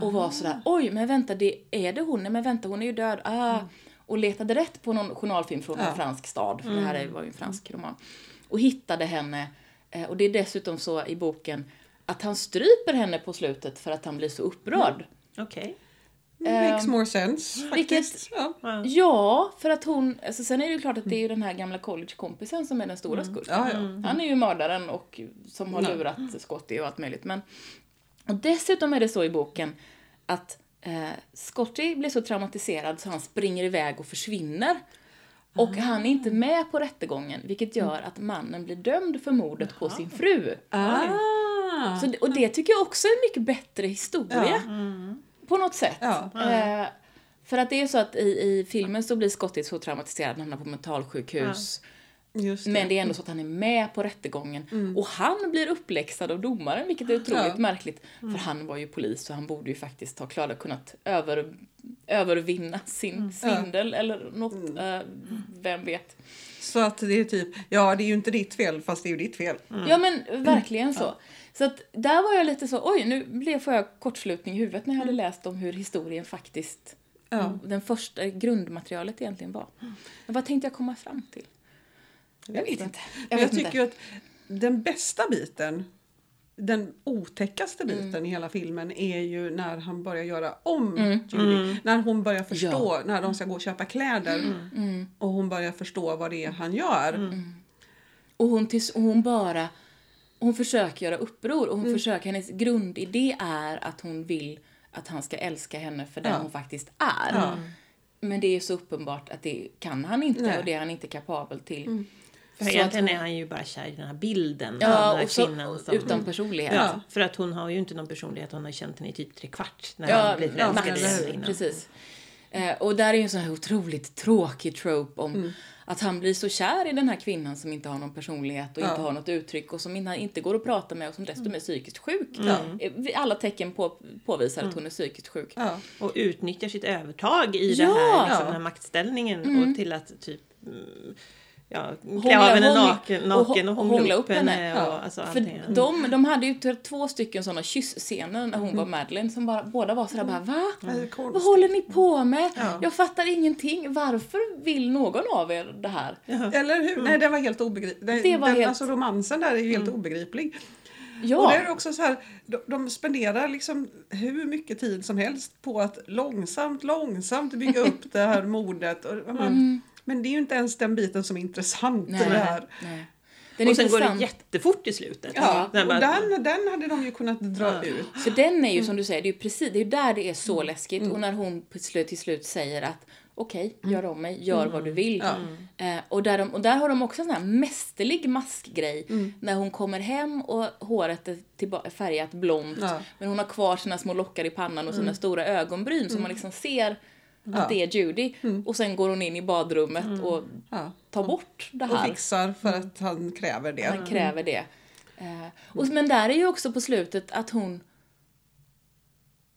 och var sådär, oj men vänta, det, är det hon? Nej men vänta, hon är ju död. Ah. Och letade rätt på någon journalfilm från Ja. en fransk stad, för det här är- var ju en fransk roman. Och hittade henne, eh, och det är dessutom så i boken att han stryper henne på slutet för att han blir så upprörd. Okej. Makes more sense vilket-. Ja. För att hon, alltså sen är det ju klart att det är ju den här gamla collegekompisen som är den stora skurken. Ja, ja. Han är ju mördaren och som har Ja. lurat Scotty och allt möjligt. Men, och dessutom är det så i boken att eh, Scotty blir så traumatiserad så han springer iväg och försvinner. Och han är inte med på rättegången, vilket gör att mannen blir dömd för mordet på sin fru. Ah. Så, och det tycker jag också är en mycket bättre historia. På något sätt. Ja. Eh, för att det är så att i, i filmen så blir Scotty så traumatiserad, han hamnar på mentalsjukhus. Just det. Men det är ändå så att han är med på rättegången. Och han blir uppläxad av domaren, vilket är otroligt Ja. märkligt. För han var ju polis och han borde ju faktiskt ha klarat kunnat över, övervinna sin svindel eller något. eh, vem vet. Så att det är typ, ja det är ju inte ditt fel fast det är ju ditt fel. Ja men verkligen så. Så att där var jag lite så, oj nu blev, får jag kortslutning i huvudet när jag hade läst om hur historien faktiskt, Ja. den första grundmaterialet egentligen var. Men vad tänkte jag komma fram till? Jag vet inte. Jag Men jag vet inte. tycker ju att den bästa biten, den otäckaste biten Mm. i hela filmen är ju när han börjar göra om Mm. Judy. När hon börjar förstå, Ja. när de ska gå och köpa kläder Mm. och hon börjar förstå vad det är han gör. Och hon, tills, och hon bara, hon försöker göra uppror och hon Mm. försöker, hennes grundidé är att hon vill att han ska älska henne för den Ja. hon faktiskt är. Ja. Men det är så uppenbart att det kan han inte Nej. och det är han inte kapabel till. Mm. För Så egentligen är han ju bara kär i den här bilden Ja, av den här så, kvinnan. Som, utan personlighet. ja, för att hon har ju inte någon personlighet, hon har känt henne i typ tre kvart när Ja, han blev ja, förälskad i henne. Precis. Eh, och där är ju en sån här otroligt tråkig trope om Mm. Att han blir så kär i den här kvinnan som inte har någon personlighet och Ja. inte har något uttryck och som inte, inte går att prata med och som dessutom är psykiskt sjuk. Eh, Alla tecken på, påvisar att hon är psykiskt sjuk. Ja. Och utnyttjar sitt övertag i Ja! det här, liksom, den här maktställningen Mm. och till att typ mm, ja, klä av henne naken, naken och, och hångla upp henne. henne. Och, Ja. alltså, För allting. de, de hade ju t- två stycken såna kyssscener när hon Mm. var Madeleine som bara, båda var sådär bara va? Är Vad håller ni på med? Ja. Jag fattar ingenting. Varför vill någon av er det här? Eller hur? Nej, det var helt obegripligt. Det var den, helt- Alltså romansen där är ju helt obegriplig. Och Ja, det är också så här, de, de spenderar liksom hur mycket tid som helst på att långsamt, långsamt bygga upp det här mordet. Och, man, Men det är ju inte ens den biten som är intressant i Nej. det här. nej. Den är och sen går det jättefort i slutet. Ja, Den och bara- den, den hade de ju kunnat dra Ja. ut. För den är ju Mm. som du säger, det är ju precis, det är där det är så läskigt. Och när hon på slut, till slut säger att okej, gör om mig, gör vad du vill. Mm. Ja. Eh, och, där de, och där har de också en sån här mästerlig maskgrej. Mm. När hon kommer hem och håret är tillba- färgat blont. Ja. Men hon har kvar sina små lockar i pannan och sina stora ögonbryn så man liksom ser att Mm. Ja. det är Judy. Och sen går hon in i badrummet och Ja. tar bort det Och här. fixar för att han kräver det. Han kräver det. Eh, och, men där är ju också på slutet att hon...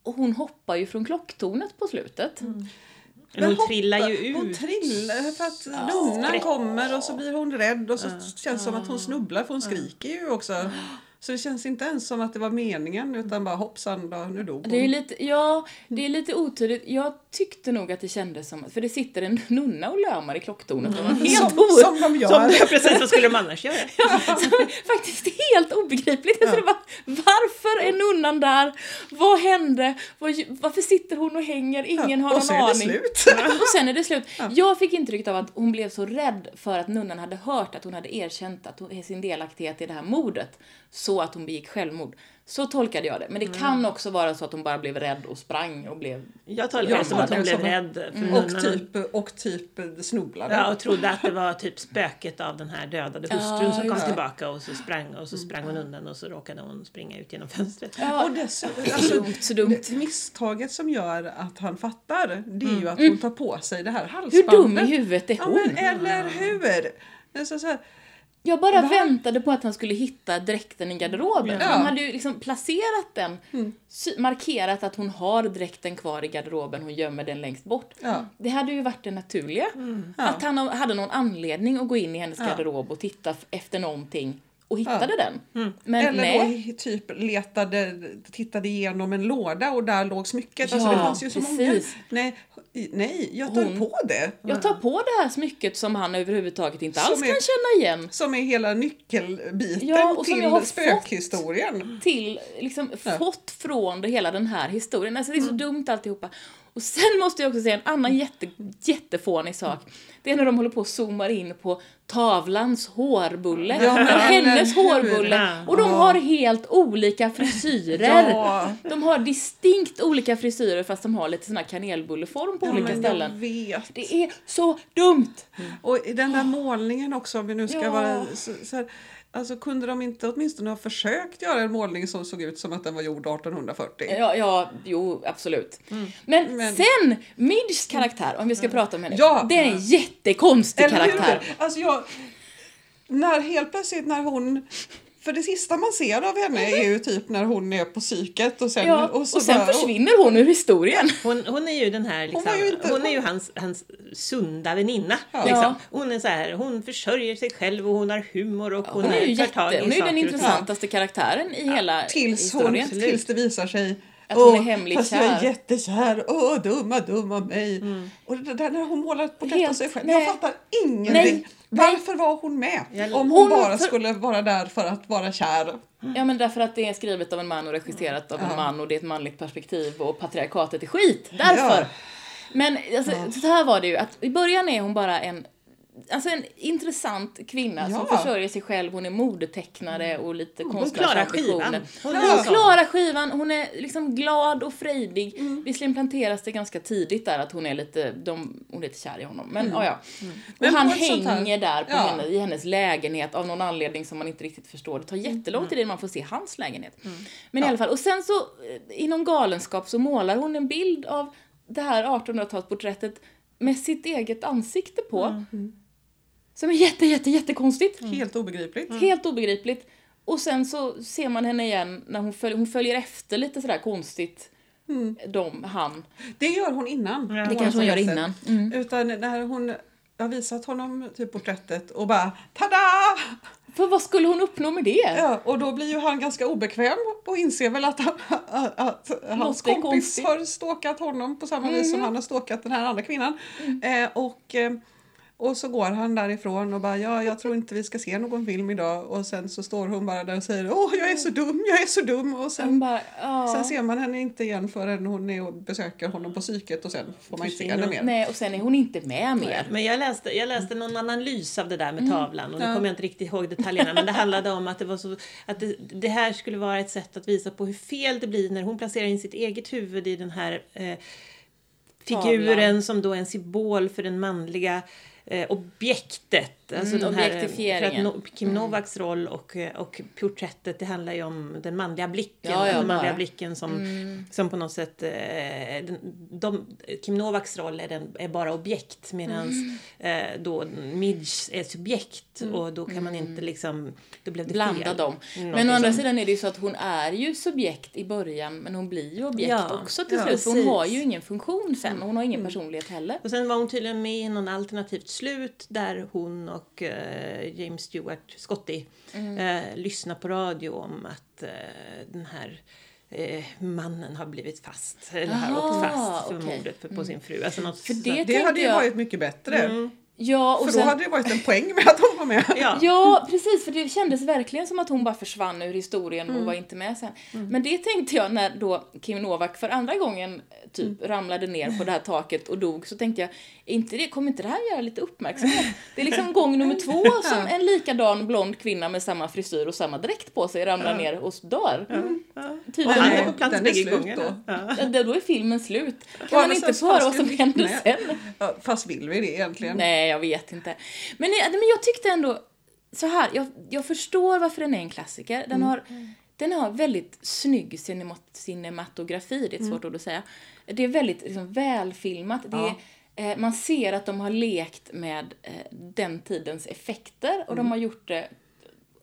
Och hon hoppar ju från klocktornet på slutet. Men Men hon hoppa- trillar ju ut. Hon trillar för att nunnan kommer och så blir hon rädd och så känns det som att hon snubblar för hon skriker ju också. Så det känns inte ens som att det var meningen utan bara hoppsan, då, nu dog hon. Det är lite, ja, det är lite otydligt. Jag tyckte nog att det kändes som, för det sitter en nunna och lömar i klocktornet. Mm. Helt som, o, som de Som, gör. precis, vad skulle de annars göra? faktiskt helt obegripligt. Jag trodde bara, varför är nunnan där? Vad hände? Vad, varför sitter hon och hänger? Ingen har och någon så är det aning. slut. Och sen är det slut. Jag fick intrycket av att hon blev så rädd för att nunnan hade hört att hon hade erkänt att hon, sin delaktighet i det här mordet. Så att hon begick självmord. Så tolkade jag det. Men det kan också vara så att hon bara blev rädd och sprang och blev... Jag tolkar Ja, det som att hon blev som- rädd. För Och typ, och typ snubblade. Ja, och trodde att det var typ spöket av den här dödade hustrun Ja, som kom det. tillbaka och så sprang och så sprang hon undan och så råkade hon springa ut genom fönstret. Ja, Och dessutom, så alltså, dumt, så dumt. det misstaget som gör att han fattar, det är ju att hon tar på sig det här Hur halsbandet. dum i huvudet är Ja, hon? men eller hur? Alltså, så här, Jag bara Va? väntade på att han skulle hitta dräkten i garderoben. Ja. Han hade ju liksom placerat den, sy- markerat att hon har dräkten kvar i garderoben, hon gömmer den längst bort. Ja. Det hade ju varit det naturliga. Ja. Att han hade någon anledning att gå in i hennes garderob och titta efter någonting och hittade Ja. den. Men Eller nej. då typ letade, tittade igenom en låda och där låg smycket. alltså Ja, det fanns ju så precis. många. Nej, nej, jag tar Hon- på det. Jag tar på det här smycket som han överhuvudtaget inte Som alls är- kan känna igen. Som är hela nyckelbiten Ja, och som till jag har fått. spökhistorien. till, liksom Ja. fått från det hela den här historien. Alltså det är så Mm. dumt alltihopa. Och sen måste jag också säga en annan jätte, jättefånig sak. Det är när de håller på och zoomar in på tavlans hårbulle. Ja, men hennes hårbulle. Och de har helt olika frisyrer. Ja. De har distinkt olika frisyrer fast de har lite sån här kanelbulleform på Ja, olika ställen. Det är så dumt! Och den där målningen också, om vi nu ska Ja. vara så, så här, Alltså kunde de inte åtminstone ha försökt göra en målning som såg ut som att den var gjord 1840? Ja, ja jo, absolut. Men, Mm. Men- sen, Midges karaktär, om vi ska prata om henne. Ja. Det är en jättekonstig Eller karaktär. hur? Alltså jag, när helt plötsligt när hon... För det sista man ser av henne är ju typ när hon är på psyket och sen... Ja, och, så sen bara- försvinner hon ur historien. Hon, hon är ju den här liksom, hon, ju inte- är ju hans, hans sunda väninna. Ja. Liksom. Hon är så här, hon försörjer sig själv och hon har humor och hon, Hon är ju tar tag jätte, i hon är ju den och intressantaste karaktären i hela Tills, hon, historien. tills det visar sig Att hon är "Åh, hemligt fast jag är kär." jättekär, åh dumma dumma mig. Och det där när hon målar porträtt av sig själv, nej. jag fattar ingenting. Nej, Varför var hon med? Om hon, Hon- bara för- skulle vara där för att vara kär. Ja men därför att det är skrivet av en man och regisserat av en Ja. man och det är ett manligt perspektiv och patriarkatet är skit. Därför! Ja. Men alltså, så här var det ju att i början är hon bara en alltså en intressant kvinna som Ja. försörjer sig själv. Hon är modetecknare och lite Hon konstnärsambitioner. klarar skivan. Hon Hon, klarar skivan, hon är liksom glad och frejdig. Visserligen planteras det ganska tidigt där att hon är lite, de, hon är lite kär i honom. Men ja, ja. Och Men han hänger där på Ja. henne, i hennes lägenhet av någon anledning som man inte riktigt förstår. Det tar jättelång tid innan man får se hans lägenhet. Men i alla fall, och sen så eh, inom galenskap så målar hon en bild av det här 1800-talsporträttet med sitt eget ansikte på. Som är jätte, jätte, jättekonstigt. Helt obegripligt. Helt obegripligt. Och sen så ser man henne igen när hon, följ, hon följer efter lite sådär konstigt. De, han. Det gör hon innan. Det Det har kanske hon gör innan. Mm. Utan när hon har visat honom typ porträttet och bara tada! För vad skulle hon uppnå med det? Ja, och då blir ju han ganska obekväm och inser väl att, han, att, hans kompis konstigt. har stalkat honom på samma vis som han har stalkat den här andra kvinnan. Eh, och, eh, och så går han därifrån och bara ja, jag tror inte vi ska se någon film idag och sen så står hon bara där och säger åh, jag är så dum, jag är så dum och sen bara, ja. Sen ser man henne inte igen förrän hon är och besöker honom på psyket och sen får man inte se henne mer. Nej, och sen är hon inte med mer. Men jag läste, jag läste någon analys av det där Mm. med tavlan och nu kommer jag inte riktigt ihåg detaljerna men det handlade om att det var så att det, det här skulle vara ett sätt att visa på hur fel det blir när hon placerar in sitt eget huvud i den här eh, figuren Tavlan. som då är en symbol för den manliga Eh, objektet objektet. Alltså Mm, här, objektifieringen. no, Kim Novaks roll och, och porträttet det handlar ju om den manliga blicken. Ja, ja, den manliga bara. Mm. blicken som, som på något sätt... Eh, den, de, Kim Novaks roll är, den, är bara objekt medan Mm. eh, då Midge är subjekt och då kan man inte liksom... Då blev det Blanda fel. dem. Mm, Men å andra sidan är det ju så att hon är ju subjekt i början men hon blir ju objekt Ja, också till slut. Hon. Mm. har ju ingen funktion sen och hon har ingen personlighet heller. Och sen var hon tydligen med i någon alternativt slut där hon och eh, James Stewart, Scotty, Mm. eh, lyssnar på radio om att eh, den här eh, mannen har blivit fast, eller har Aha, åkt fast för. Mm. mordet för, på sin fru. Alltså något För det- Det hade ju jag- varit mycket bättre. Ja, och För sen, då hade det varit en poäng med att hon var med. Ja. Ja, precis, för det kändes verkligen som att hon bara försvann ur historien Mm. och var inte med sen. Men det tänkte jag när då Kim Novak för andra gången typ Mm. ramlade ner på det här taket och dog, så tänkte jag, inte det, kommer inte det här göra lite uppmärksamhet? Det är liksom gång nummer två som en likadan blond kvinna med samma frisyr och samma dräkt på sig ramlar ner och dör. Ja. Typ Och han är på plats bägge gångerna. då. Ja. Ja, Då är filmen slut. Kan man inte få höra vad som händer sen? Ja, fast vill vi det egentligen? Nej, jag vet inte. Men, nej, men jag tyckte ändå så här, jag, jag förstår varför den är en klassiker. Den har, den har väldigt snygg cinemat, cinematografi, det är ett svårt ord att säga. Det är väldigt liksom, välfilmat. Det är, eh, man ser att de har lekt med eh, den tidens effekter och de har gjort det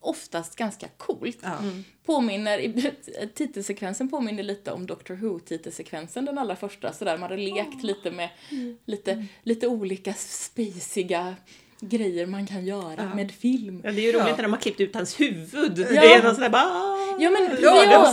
oftast ganska coolt. Ja. Påminner, i- titelsekvensen påminner lite om Doctor Who-titelsekvensen, den allra första. Så där man hade lekt lite med lite, lite olika spaceiga grejer man kan göra med film. Ja, det är ju roligt Ja. när de har klippt ut hans huvud. Ja. Det är någon sån där bara... "Ah." Ja men, Ja, ja,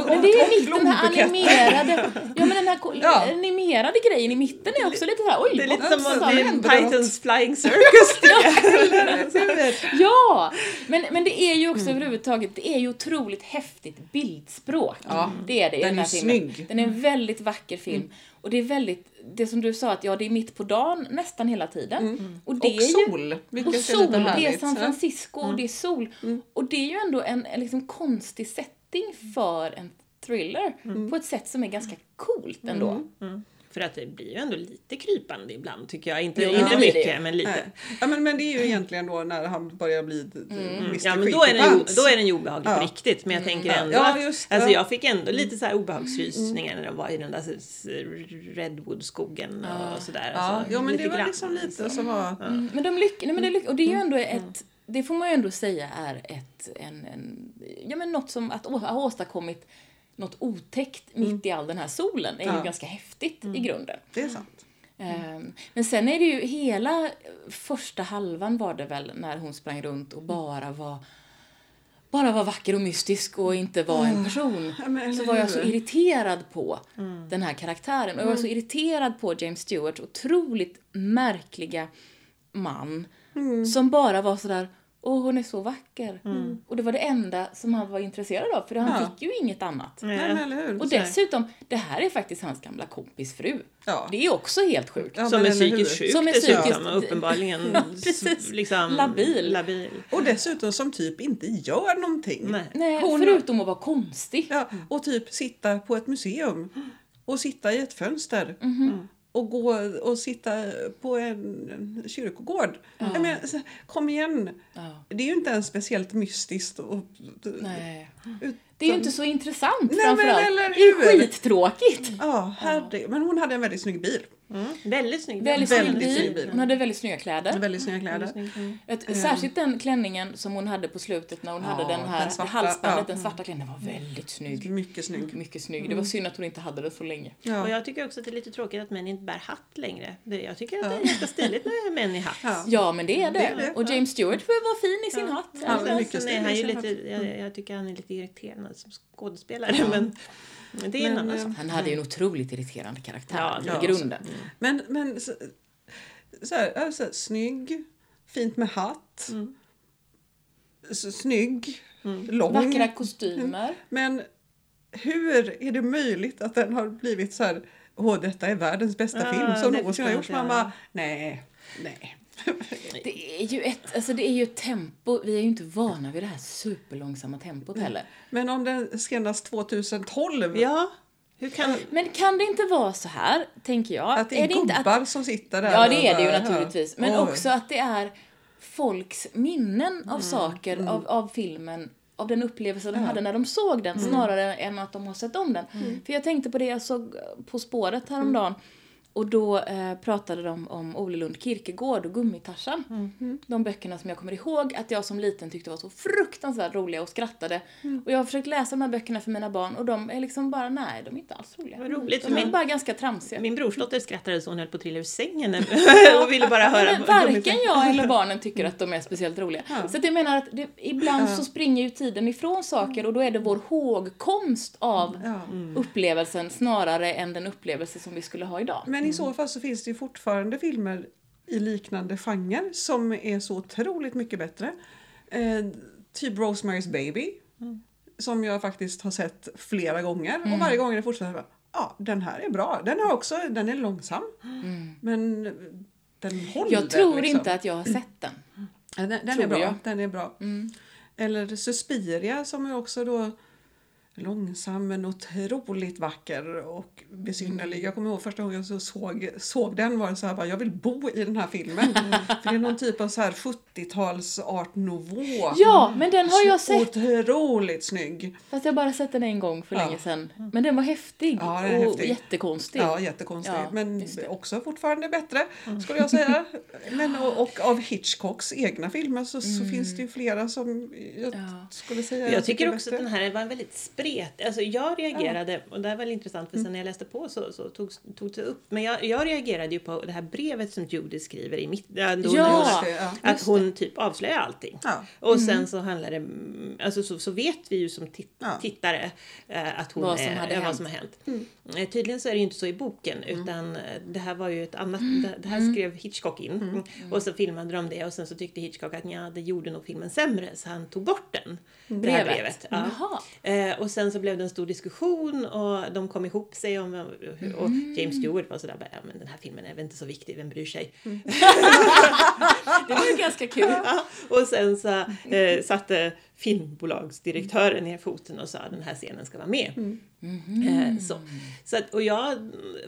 och, men det är ju mitt den här animerade, ja men den här Ja. animerade grejen i mitten är också lite såhär, oj Det är lite som är händer Titans Flying Circus. Ja! Men, men det är ju också överhuvudtaget, det är ju otroligt häftigt bildspråk. Ja. Det är det i Den den är här filmen. snygg. Den är en väldigt vacker film. Och det är väldigt, det som du sa att ja det är mitt på dagen nästan hela tiden. Och det Och är ju, sol, och är sol, lite det är. San. Francisco och det är sol. Och det är ju ändå en, en liksom konstig setting för en thriller. På ett sätt som är ganska coolt ändå. För att det blir ju ändå lite krypande ibland tycker jag. Inte, Jo, inte det mycket, men lite. Nej. Ja, men, men det är ju egentligen då när han börjar bli mm. Mr. Ja men då är, den då är den ju obehaglig på Ja. riktigt. Men jag tänker ändå Ja, att just, alltså, ja. jag fick ändå lite så här obehagsrysningar när de var i den där Redwoodskogen och sådär. Ja, Alltså, jo, men lite det var grann, liksom lite så. som var... Mm, Men de lyck- nej, men det lyck- och det är ju ändå ett, det får man ju ändå säga är ett, en, en ja men något som, att å- ha åstadkommit något otäckt mitt i all den här solen är ju Ja. ganska häftigt i grunden. Det är sant. Ehm, Men sen är det ju hela första halvan var det väl när hon sprang runt och bara var bara var vacker och mystisk och inte var en person. Ja, men så var jag så irriterad på den här karaktären. Och jag var så irriterad på James Stewarts otroligt märkliga man. Som bara var sådär Och hon är så vacker. Och det var det enda som han var intresserad av, för han Ja. fick ju inget annat. Nej, eller hur? Och dessutom, det här är faktiskt hans gamla kompis fru. Ja. Det är också helt sjukt. Ja, Som är psykiskt sjuk Som är psykiskt- och uppenbarligen Ja, precis. liksom, Labil. labil. Och dessutom som typ inte gör någonting. Nej. Nej, Hon- förutom att vara konstig. Ja, och typ sitta på ett museum och sitta i ett fönster Mhm. Och gå och sitta på en, kyrkogård. Jag menar, så- kom igen! Ja. Det är ju inte ens speciellt mystiskt. Och, Nej. utan- Det är ju inte så intressant Nej, men framförallt. Det är skittråkigt. Ja, herre, men hon hade en väldigt snygg bil. Mm. Väldigt snygg. Väldigt, Väldigt snygg bil. bil. Hon hade väldigt snygga kläder. Väldigt snygga kläder. Mm. Ett, Särskilt den klänningen som hon hade på slutet när hon Ja, hade den här den svarta, halsbandet, ja. den svarta klänningen. Var väldigt snygg. Mycket snygg. Mycket snygg. Det var synd att hon inte hade den så länge. Och Ja. jag tycker också att det är lite tråkigt att män inte bär hatt längre. Det, jag tycker att det är ganska stiligt med män i hatt. Ja. Men det är det. Det är det. Och James Stewart var fin i sin hatt. Han är Ja, mycket stilig jag, jag tycker han är lite irriterande som skådespelare. Men det är en Men, annan eh, sak. Han hade ju en otroligt irriterande karaktär Ja, i grunden. Men, men så, så här, alltså, snygg, fint med hatt, Mm. så, snygg, lång. Vackra kostymer. Men hur är det möjligt att den har blivit så här, åh detta är världens bästa Ja, film som någonsin har gjorts. bara, nej, nej. Det är ju ett, alltså det är ju ett tempo, vi är ju inte vana vid det här superlångsamma tempot heller. Men om den senast 2012, Ja, hur kan... Men kan det inte vara så här, tänker jag? att det är, inte gubbar som sitter där. Ja, det är det ju naturligtvis. Men oj. också att det är folks minnen Mm, av saker, Av, av filmen, av den upplevelse de hade när de såg den, Mm. snarare än att de har sett om den. För jag tänkte på det, jag såg På spåret häromdagen, och då eh, pratade de om Ole Lund Kirkegård och Gummitarsan. Mm. De böckerna som jag kommer ihåg att jag som liten tyckte var så fruktansvärt roliga och skrattade. Mm. Och jag har försökt läsa de här böckerna för mina barn och de är liksom bara, nej, de är inte alls roliga. Vad roligt, De är min- bara ganska tramsiga. Min brorsdotter skrattade så hon höll på att trilla ur sängen och ville bara höra. Men varken jag eller barnen tycker att de är speciellt roliga. Ja. Så att jag menar att det, ibland så springer ju tiden ifrån saker och då är det vår hågkomst av Ja. upplevelsen snarare än den upplevelse som vi skulle ha idag. Men i så fall så finns det fortfarande filmer i liknande genre som är så otroligt mycket bättre. Eh, typ Rosemary's Baby. Som jag faktiskt har sett flera gånger och varje gång är det fortfarande ja, den här är bra. Den, har också, den är långsam. Men den håller. Jag tror liksom. inte att jag har sett den. Den, den är bra. jag. Den är bra. Mm. Eller Suspiria som är också då långsam men otroligt vacker och besynnerlig. Jag kommer ihåg första gången jag så såg, såg den var det så här bara, jag vill bo i den här filmen. För det är någon typ av så här 70-tals art nouveau. Ja, men den har jag Så sett. Otroligt snygg. Fast jag har bara sett den en gång för Ja. länge sedan. Men den var häftig Ja, den och häftig. jättekonstig. Ja, jättekonstig. Ja, men också fortfarande bättre skulle jag säga. Men, och, och av Hitchcocks egna filmer så, så finns det ju flera som jag Mm. Ja. skulle säga Jag tycker också bättre. att den här var väldigt spret. Alltså jag reagerade, och det här var intressant för sen när jag läste på så, så togs, togs det upp. Men jag, jag reagerade ju på det här brevet som Judy skriver i mitt... Ja. Att hon typ avslöjar allting. Ja. Och sen så handlar det, alltså så, så vet vi ju som tit- Ja. tittare eh, att hon Vad som är, ja, vad hänt. som har hänt. Eh, tydligen så är det ju inte så i boken utan eh, det här var ju ett annat, Mm. det, här skrev Hitchcock in Mm. och så filmade de det och sen så tyckte Hitchcock att ja, det gjorde nog filmen sämre så han tog bort den. Det här Brevet. brevet. Ja. Och sen så blev det en stor diskussion och de kom ihop sig om, och James Stewart var sådär bara, ja, men den här filmen är väl inte så viktig, vem bryr sig? Det var ju ganska kul. Ja, och sen så eh, satte filmbolagsdirektören ner foten och sa att den här scenen ska vara med. Eh, så. Så att, och jag,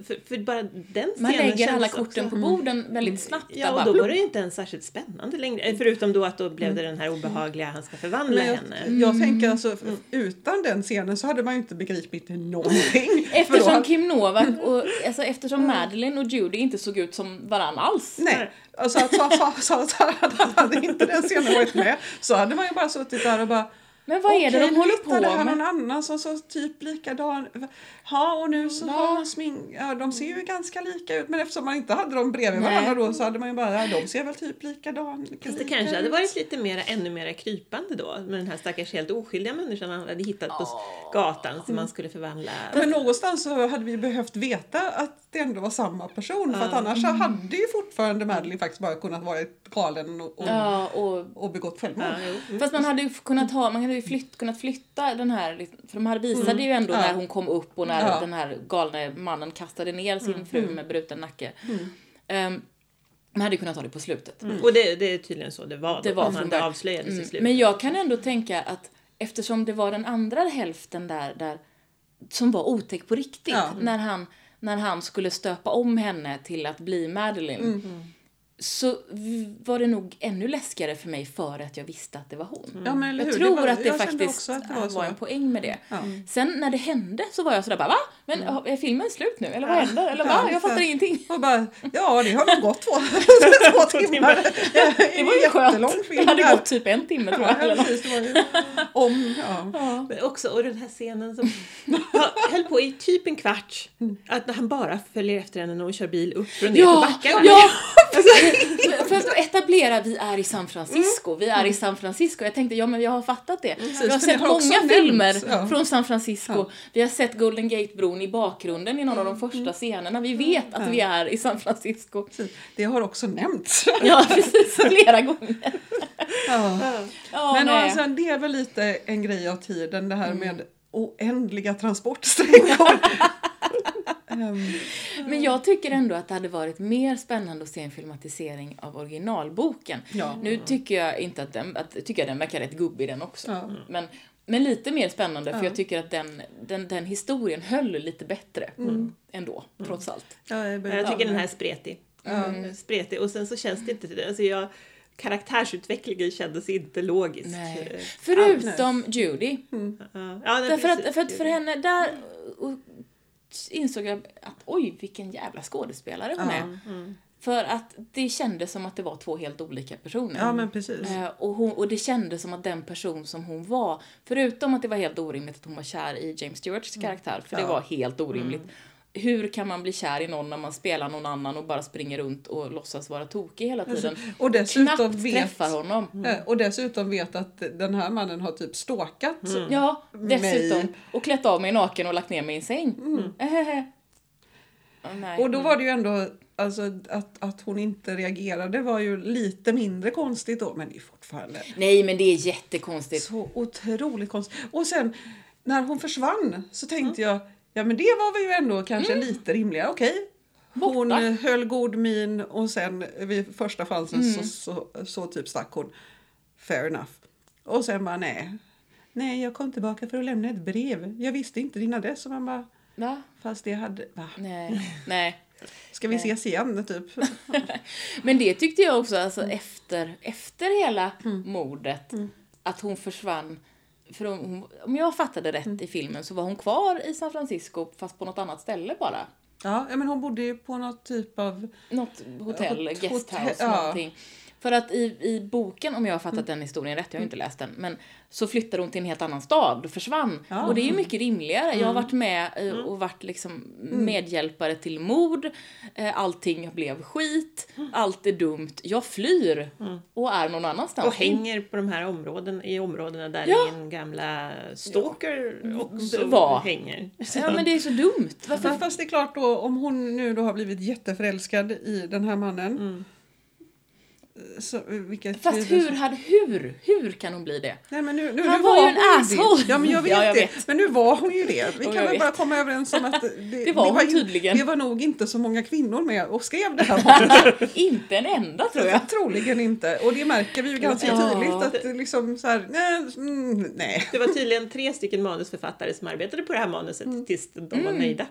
för, för bara den scenen Man lägger alla korten också- på borden väldigt snabbt. Ja, och då var det ju inte ens särskilt spännande längre. Eh, Förutom då att då blev det den här obehagliga, han ska förvandla jag, henne. jag tänker alltså, utan den scenen så hade man ju inte begripit någonting. Eftersom Kim Novak och alltså eftersom Madeline och Judy inte såg ut som varann alls. Nej, alltså att så, så, så, så hade inte den scenen varit med så hade man ju bara suttit där och bara Men vad är det Okej, de håller på här med? någon annan som såg typ likadan Ja, och nu så Va? har hon smink... Ja, de ser ju ganska lika ut. Men eftersom man inte hade dem bredvid Nej. varandra då så hade man ju bara, ja, de ser väl typ likadan Fast det kanske hade varit lite mer, ännu mer krypande då med den här stackars helt oskyldiga människan han hade hittat på gatan som man skulle förvandla. Men någonstans så hade vi behövt veta att det ändå var samma person. För att annars så hade ju fortfarande Madeline faktiskt bara kunnat vara galen och, och, Ja, och och begått självmord. Ja, jo. Fast man hade ju kunnat ha, man hade ju flytt, kunnat flytta den här, för de hade visade ju ändå Ja. när hon kom upp och när Ja. den här galne mannen kastade ner sin fru med bruten nacke. Um, man hade ju kunnat ha det på slutet. Och det, det är tydligen så det var. Det var från det avslöjades i Mm. slutet. Men jag kan ändå tänka att eftersom det var den andra hälften där, där som var otäck på riktigt, Ja. när, han, när han skulle stöpa om henne till att bli Madeline, Mm. mm så var det nog ännu läskigare för mig för att jag visste att det var hon. Ja, men eller Jag hur? tror var- att det faktiskt att det var, var en poäng med det. Ja. Sen när det hände så var jag sådär bara va? Men är filmen slut nu? Eller vad händer? Eller va? Ja, Jag fattar ingenting. Och bara, ja det har nog gått två, två timmar. Det var ju skönt. film Det hade gått typ en timme tror jag. Ja, Eller något. precis, det ju om, ja. Men också, och den här scenen som ja, höll på i typ en kvart. Mm. Att när han bara följer efter henne när hon kör bil upp och ner Ja, för backarna. ja! För att etablera, vi är i San Francisco, vi är i San Francisco. Jag tänkte, ja men jag har fattat det. Jag har Mm. sett många filmer ja. från San Francisco. Vi har sett Golden Gate-bron i bakgrunden i någon av de Mm. första scenerna. Vi vet att vi är i San Francisco. Det har också nämnts. Ja, precis. Flera gånger. Ja. Ja, Men nej. alltså, det är väl lite en grej av tiden det här Mm. med oändliga transportsträckor. Men jag tycker ändå att det hade varit mer spännande att se en filmatisering av originalboken. Ja. Nu tycker jag inte att den, att, tycker jag den verkar rätt gubbig den också. Ja. Men, men lite mer spännande för Ja. jag tycker att den, den, den historien höll lite bättre ändå, trots allt. ja, jag, jag tycker den här är spretig. Mm. Spretig. Och sen så känns det inte... Alltså jag, karaktärsutvecklingen kändes inte logisk. Nej. Förutom Judy. Ja, ja, Därför att, för att för henne, där och, insåg jag att oj, vilken jävla skådespelare hon är. För att det kändes som att det var två helt olika personer. Ja men precis. Eh, och, hon, och det kändes som att den person som hon var, förutom att det var helt orimligt att hon var kär i James Stewarts karaktär, för det Ja. var helt orimligt. Hur kan man bli kär i någon när man spelar någon annan och bara springer runt och låtsas vara tokig hela tiden? Och dessutom Knappt vet, träffar honom. eh, och dessutom vet att den här mannen har typ stalkat. Ja, dessutom. Mig. Och klätt av mig naken och lagt ner mig i en säng. Åh, nej. Och då var det ju ändå, alltså att, att hon inte reagerade var ju lite mindre konstigt då, men det är fortfarande Nej, men det är jättekonstigt. så otroligt konstigt. Och sen när hon försvann så tänkte jag, ja men det var väl ju ändå kanske lite rimligare, okej. Hon Borta. eh, höll god min och sen vid första chansen så, så, så typ stack hon. Fair enough. Och sen bara nej. Nej, jag kom tillbaka för att lämna ett brev. Jag visste inte din adress. Och man bara, Va? fast det hade... Va? Nej. nej. Ska vi ses igen? Typ. Men det tyckte jag också, alltså efter, efter hela mordet, att hon försvann. För hon, hon, om jag fattade rätt i filmen så var hon kvar i San Francisco fast på något annat ställe bara. Ja, men hon bodde ju på något typ av... Något hotell, Hot- guesthouse, hotell, ja. någonting. För att i, i boken, om jag har fattat den historien rätt, jag har inte läst den, men så flyttade hon till en helt annan stad och försvann. Ja. Och det är ju mycket rimligare. Jag har varit med eh, och varit liksom medhjälpare till mord. Eh, Allting blev skit. Allt är dumt. Jag flyr och är någon annanstans. Och hänger på de här områden, i områdena där Ja. min gamla stalker också Var. hänger. Ja men det är så dumt. Varför? Fast, det är klart då, om hon nu då har blivit jätteförälskad i den här mannen. Så, vilket Fast hur, hade, hur, hur kan hon bli det? Nej, men nu, nu, Han nu var ju en hon det. asshole. Ja, men jag vet Ja, jag det. vet. Men nu var hon ju det. Vi kan väl vet. bara komma överens om att det, Det var hon in- tydligen. Det var nog inte så många kvinnor med och skrev det här manuset. Inte en enda tror jag. Troligen inte. Och det märker vi ju ganska Ja. tydligt att det liksom så här, nej, mm, nej. Det var tydligen tre stycken manusförfattare som arbetade på det här manuset tills de var nöjda.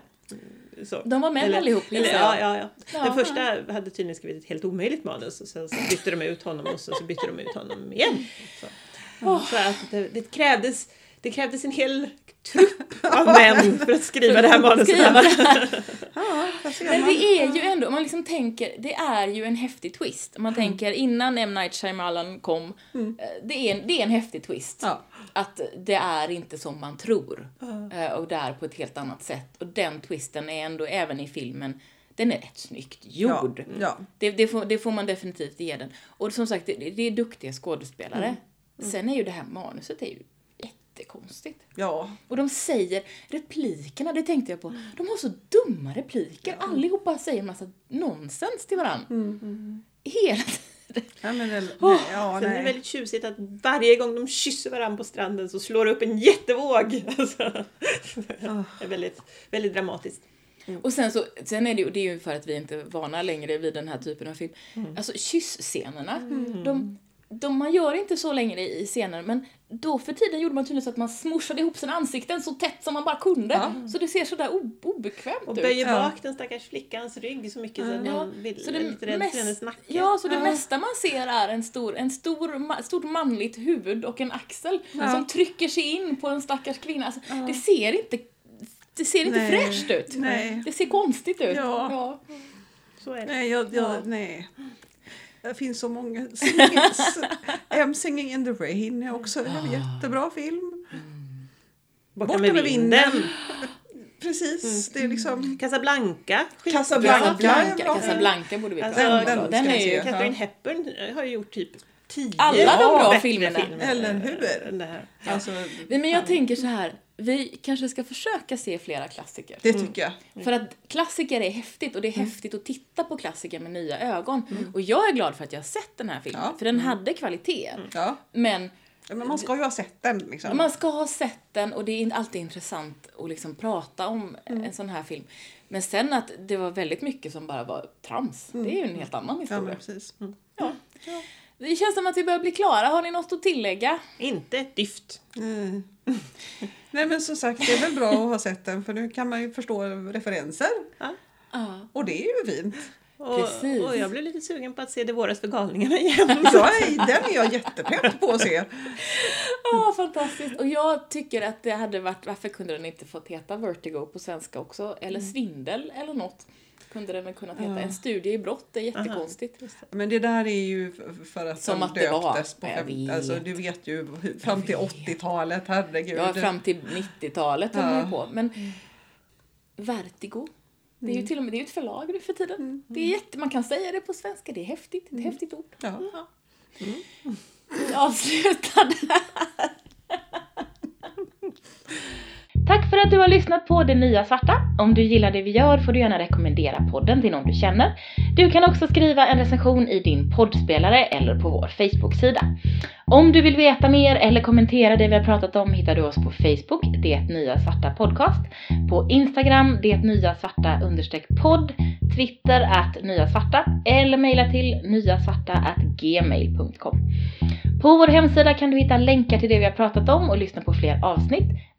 Så. De var med allihop, eller, ja, ja, ja. Ja. Den första hade tydligen skrivit ett helt omöjligt manus och sen så bytte de ut honom och så, så bytte de ut honom igen. Så, så att det, det, krävdes, det krävdes en hel trupp av män för att skriva det här manuset. Men det är ju ändå, om man liksom tänker, det är ju en häftig twist. Om man tänker innan M. Night Shyamalan kom, eh, det, är en, det är en häftig twist. Ja. Att det är inte som man tror. Eh, Och det är på ett helt annat sätt. Och den twisten är ändå, även i filmen, den är rätt snyggt gjord. Ja, ja. Det, det, får, det får man definitivt ge den. Och som sagt, det, det är duktiga skådespelare. Sen är ju det här manuset är ju jättekonstigt. Ja, Och de säger replikerna, det tänkte jag på. De har så dumma repliker. Allihopa säger en massa nonsens till varandra. Hela tiden. Ja men det, Åh, nej, ja, Sen är det nej. väldigt tjusigt att varje gång de kysser varandra på stranden så slår det upp en jättevåg. Alltså, det är väldigt, väldigt dramatiskt. Och sen så, sen är det ju, det är ju för att vi inte är vana längre vid den här typen av film. Alltså kyssscenerna, de, de, man gör inte så längre i scener, men då för tiden gjorde man tydligen så att man smushade ihop sina ansikten så tätt som man bara kunde. Ja. Så det ser sådär obekvämt Och ut. böjer Ja. bak den stackars flickans rygg så mycket så att Ja, man vill, så är lite rädd mest- för hennes nacke. Ja, så det Ja. mesta man ser är en stor, en stor, ma- stort manligt huvud och en axel Ja. som trycker sig in på en stackars kvinna. Alltså, Det ser inte, det ser inte Nej. fräscht ut. Nej. Det ser konstigt ut. Ja. Ja. Så är det. Nej, jag, jag, Ja. nej. Det finns så många. Singing, M Singing in the Rain är också en jättebra film. Borta med vinden. Precis, det är liksom... Casablanca. skit- Casablanca. Casablanca. Casablanca borde vi Alltså, prata om. den- Den, är jag ju... Catherine Hepburn har ju gjort typ tio Alla de bra filmerna. filmer Eller hur? Alltså, Nej, Men jag tänker så här, vi kanske ska försöka se flera klassiker. det tycker jag. För att klassiker är häftigt och det är häftigt att titta på klassiker med nya ögon. Och jag är glad för att jag har sett den här filmen, Ja. för den hade kvalitet. Ja. Men Men man ska ju ha sett den liksom. man ska ha sett den och det är inte alltid intressant att liksom prata om en sån här film. Men sen att det var väldigt mycket som bara var trams, det är ju en helt annan Ja, historia. men precis. Ja. Det känns som att vi börjar bli klara. Har ni något att tillägga? Inte ett dyft. Mm. Nej men som sagt, det är väl bra att ha sett den för nu kan man ju förstå referenser. Ja. Och det är ju fint. Och, Precis. och jag blev lite sugen på att se Det våras för galningarna igen. Är, den är jag jättepepp på att se. Ja, fantastiskt. Och jag tycker att det hade varit, varför kunde den inte fått heta Vertigo på svenska också? Eller Svindel eller något. Kunde den väl kunnat heta. Ja. En studie i brott, det är jättekonstigt. Men det där är ju för att Som den att det var. döptes på Jag fem, alltså du vet ju fram till 80-talet, herregud. Ja, fram till 90-talet höll man Ja. på. Men Vertigo. Det är ju till och med det är ett förlag nu för tiden. Det är jätte, man kan säga det på svenska, det är häftigt. Ett häftigt ord. Ja. Ja. Vi avslutar där. Tack för att du har lyssnat på Det Nya Svarta. Om du gillar det vi gör får du gärna rekommendera podden till någon du känner. Du kan också skriva en recension i din poddspelare eller på vår Facebook-sida. Om du vill veta mer eller kommentera det vi har pratat om hittar du oss på Facebook, Det Nya Svarta Podcast, på Instagram, Det Nya Svarta understreck podd, Twitter att Nya Svarta eller mejla till nyasvarta gmail.com. På vår hemsida kan du hitta länkar till det vi har pratat om och lyssna på fler avsnitt.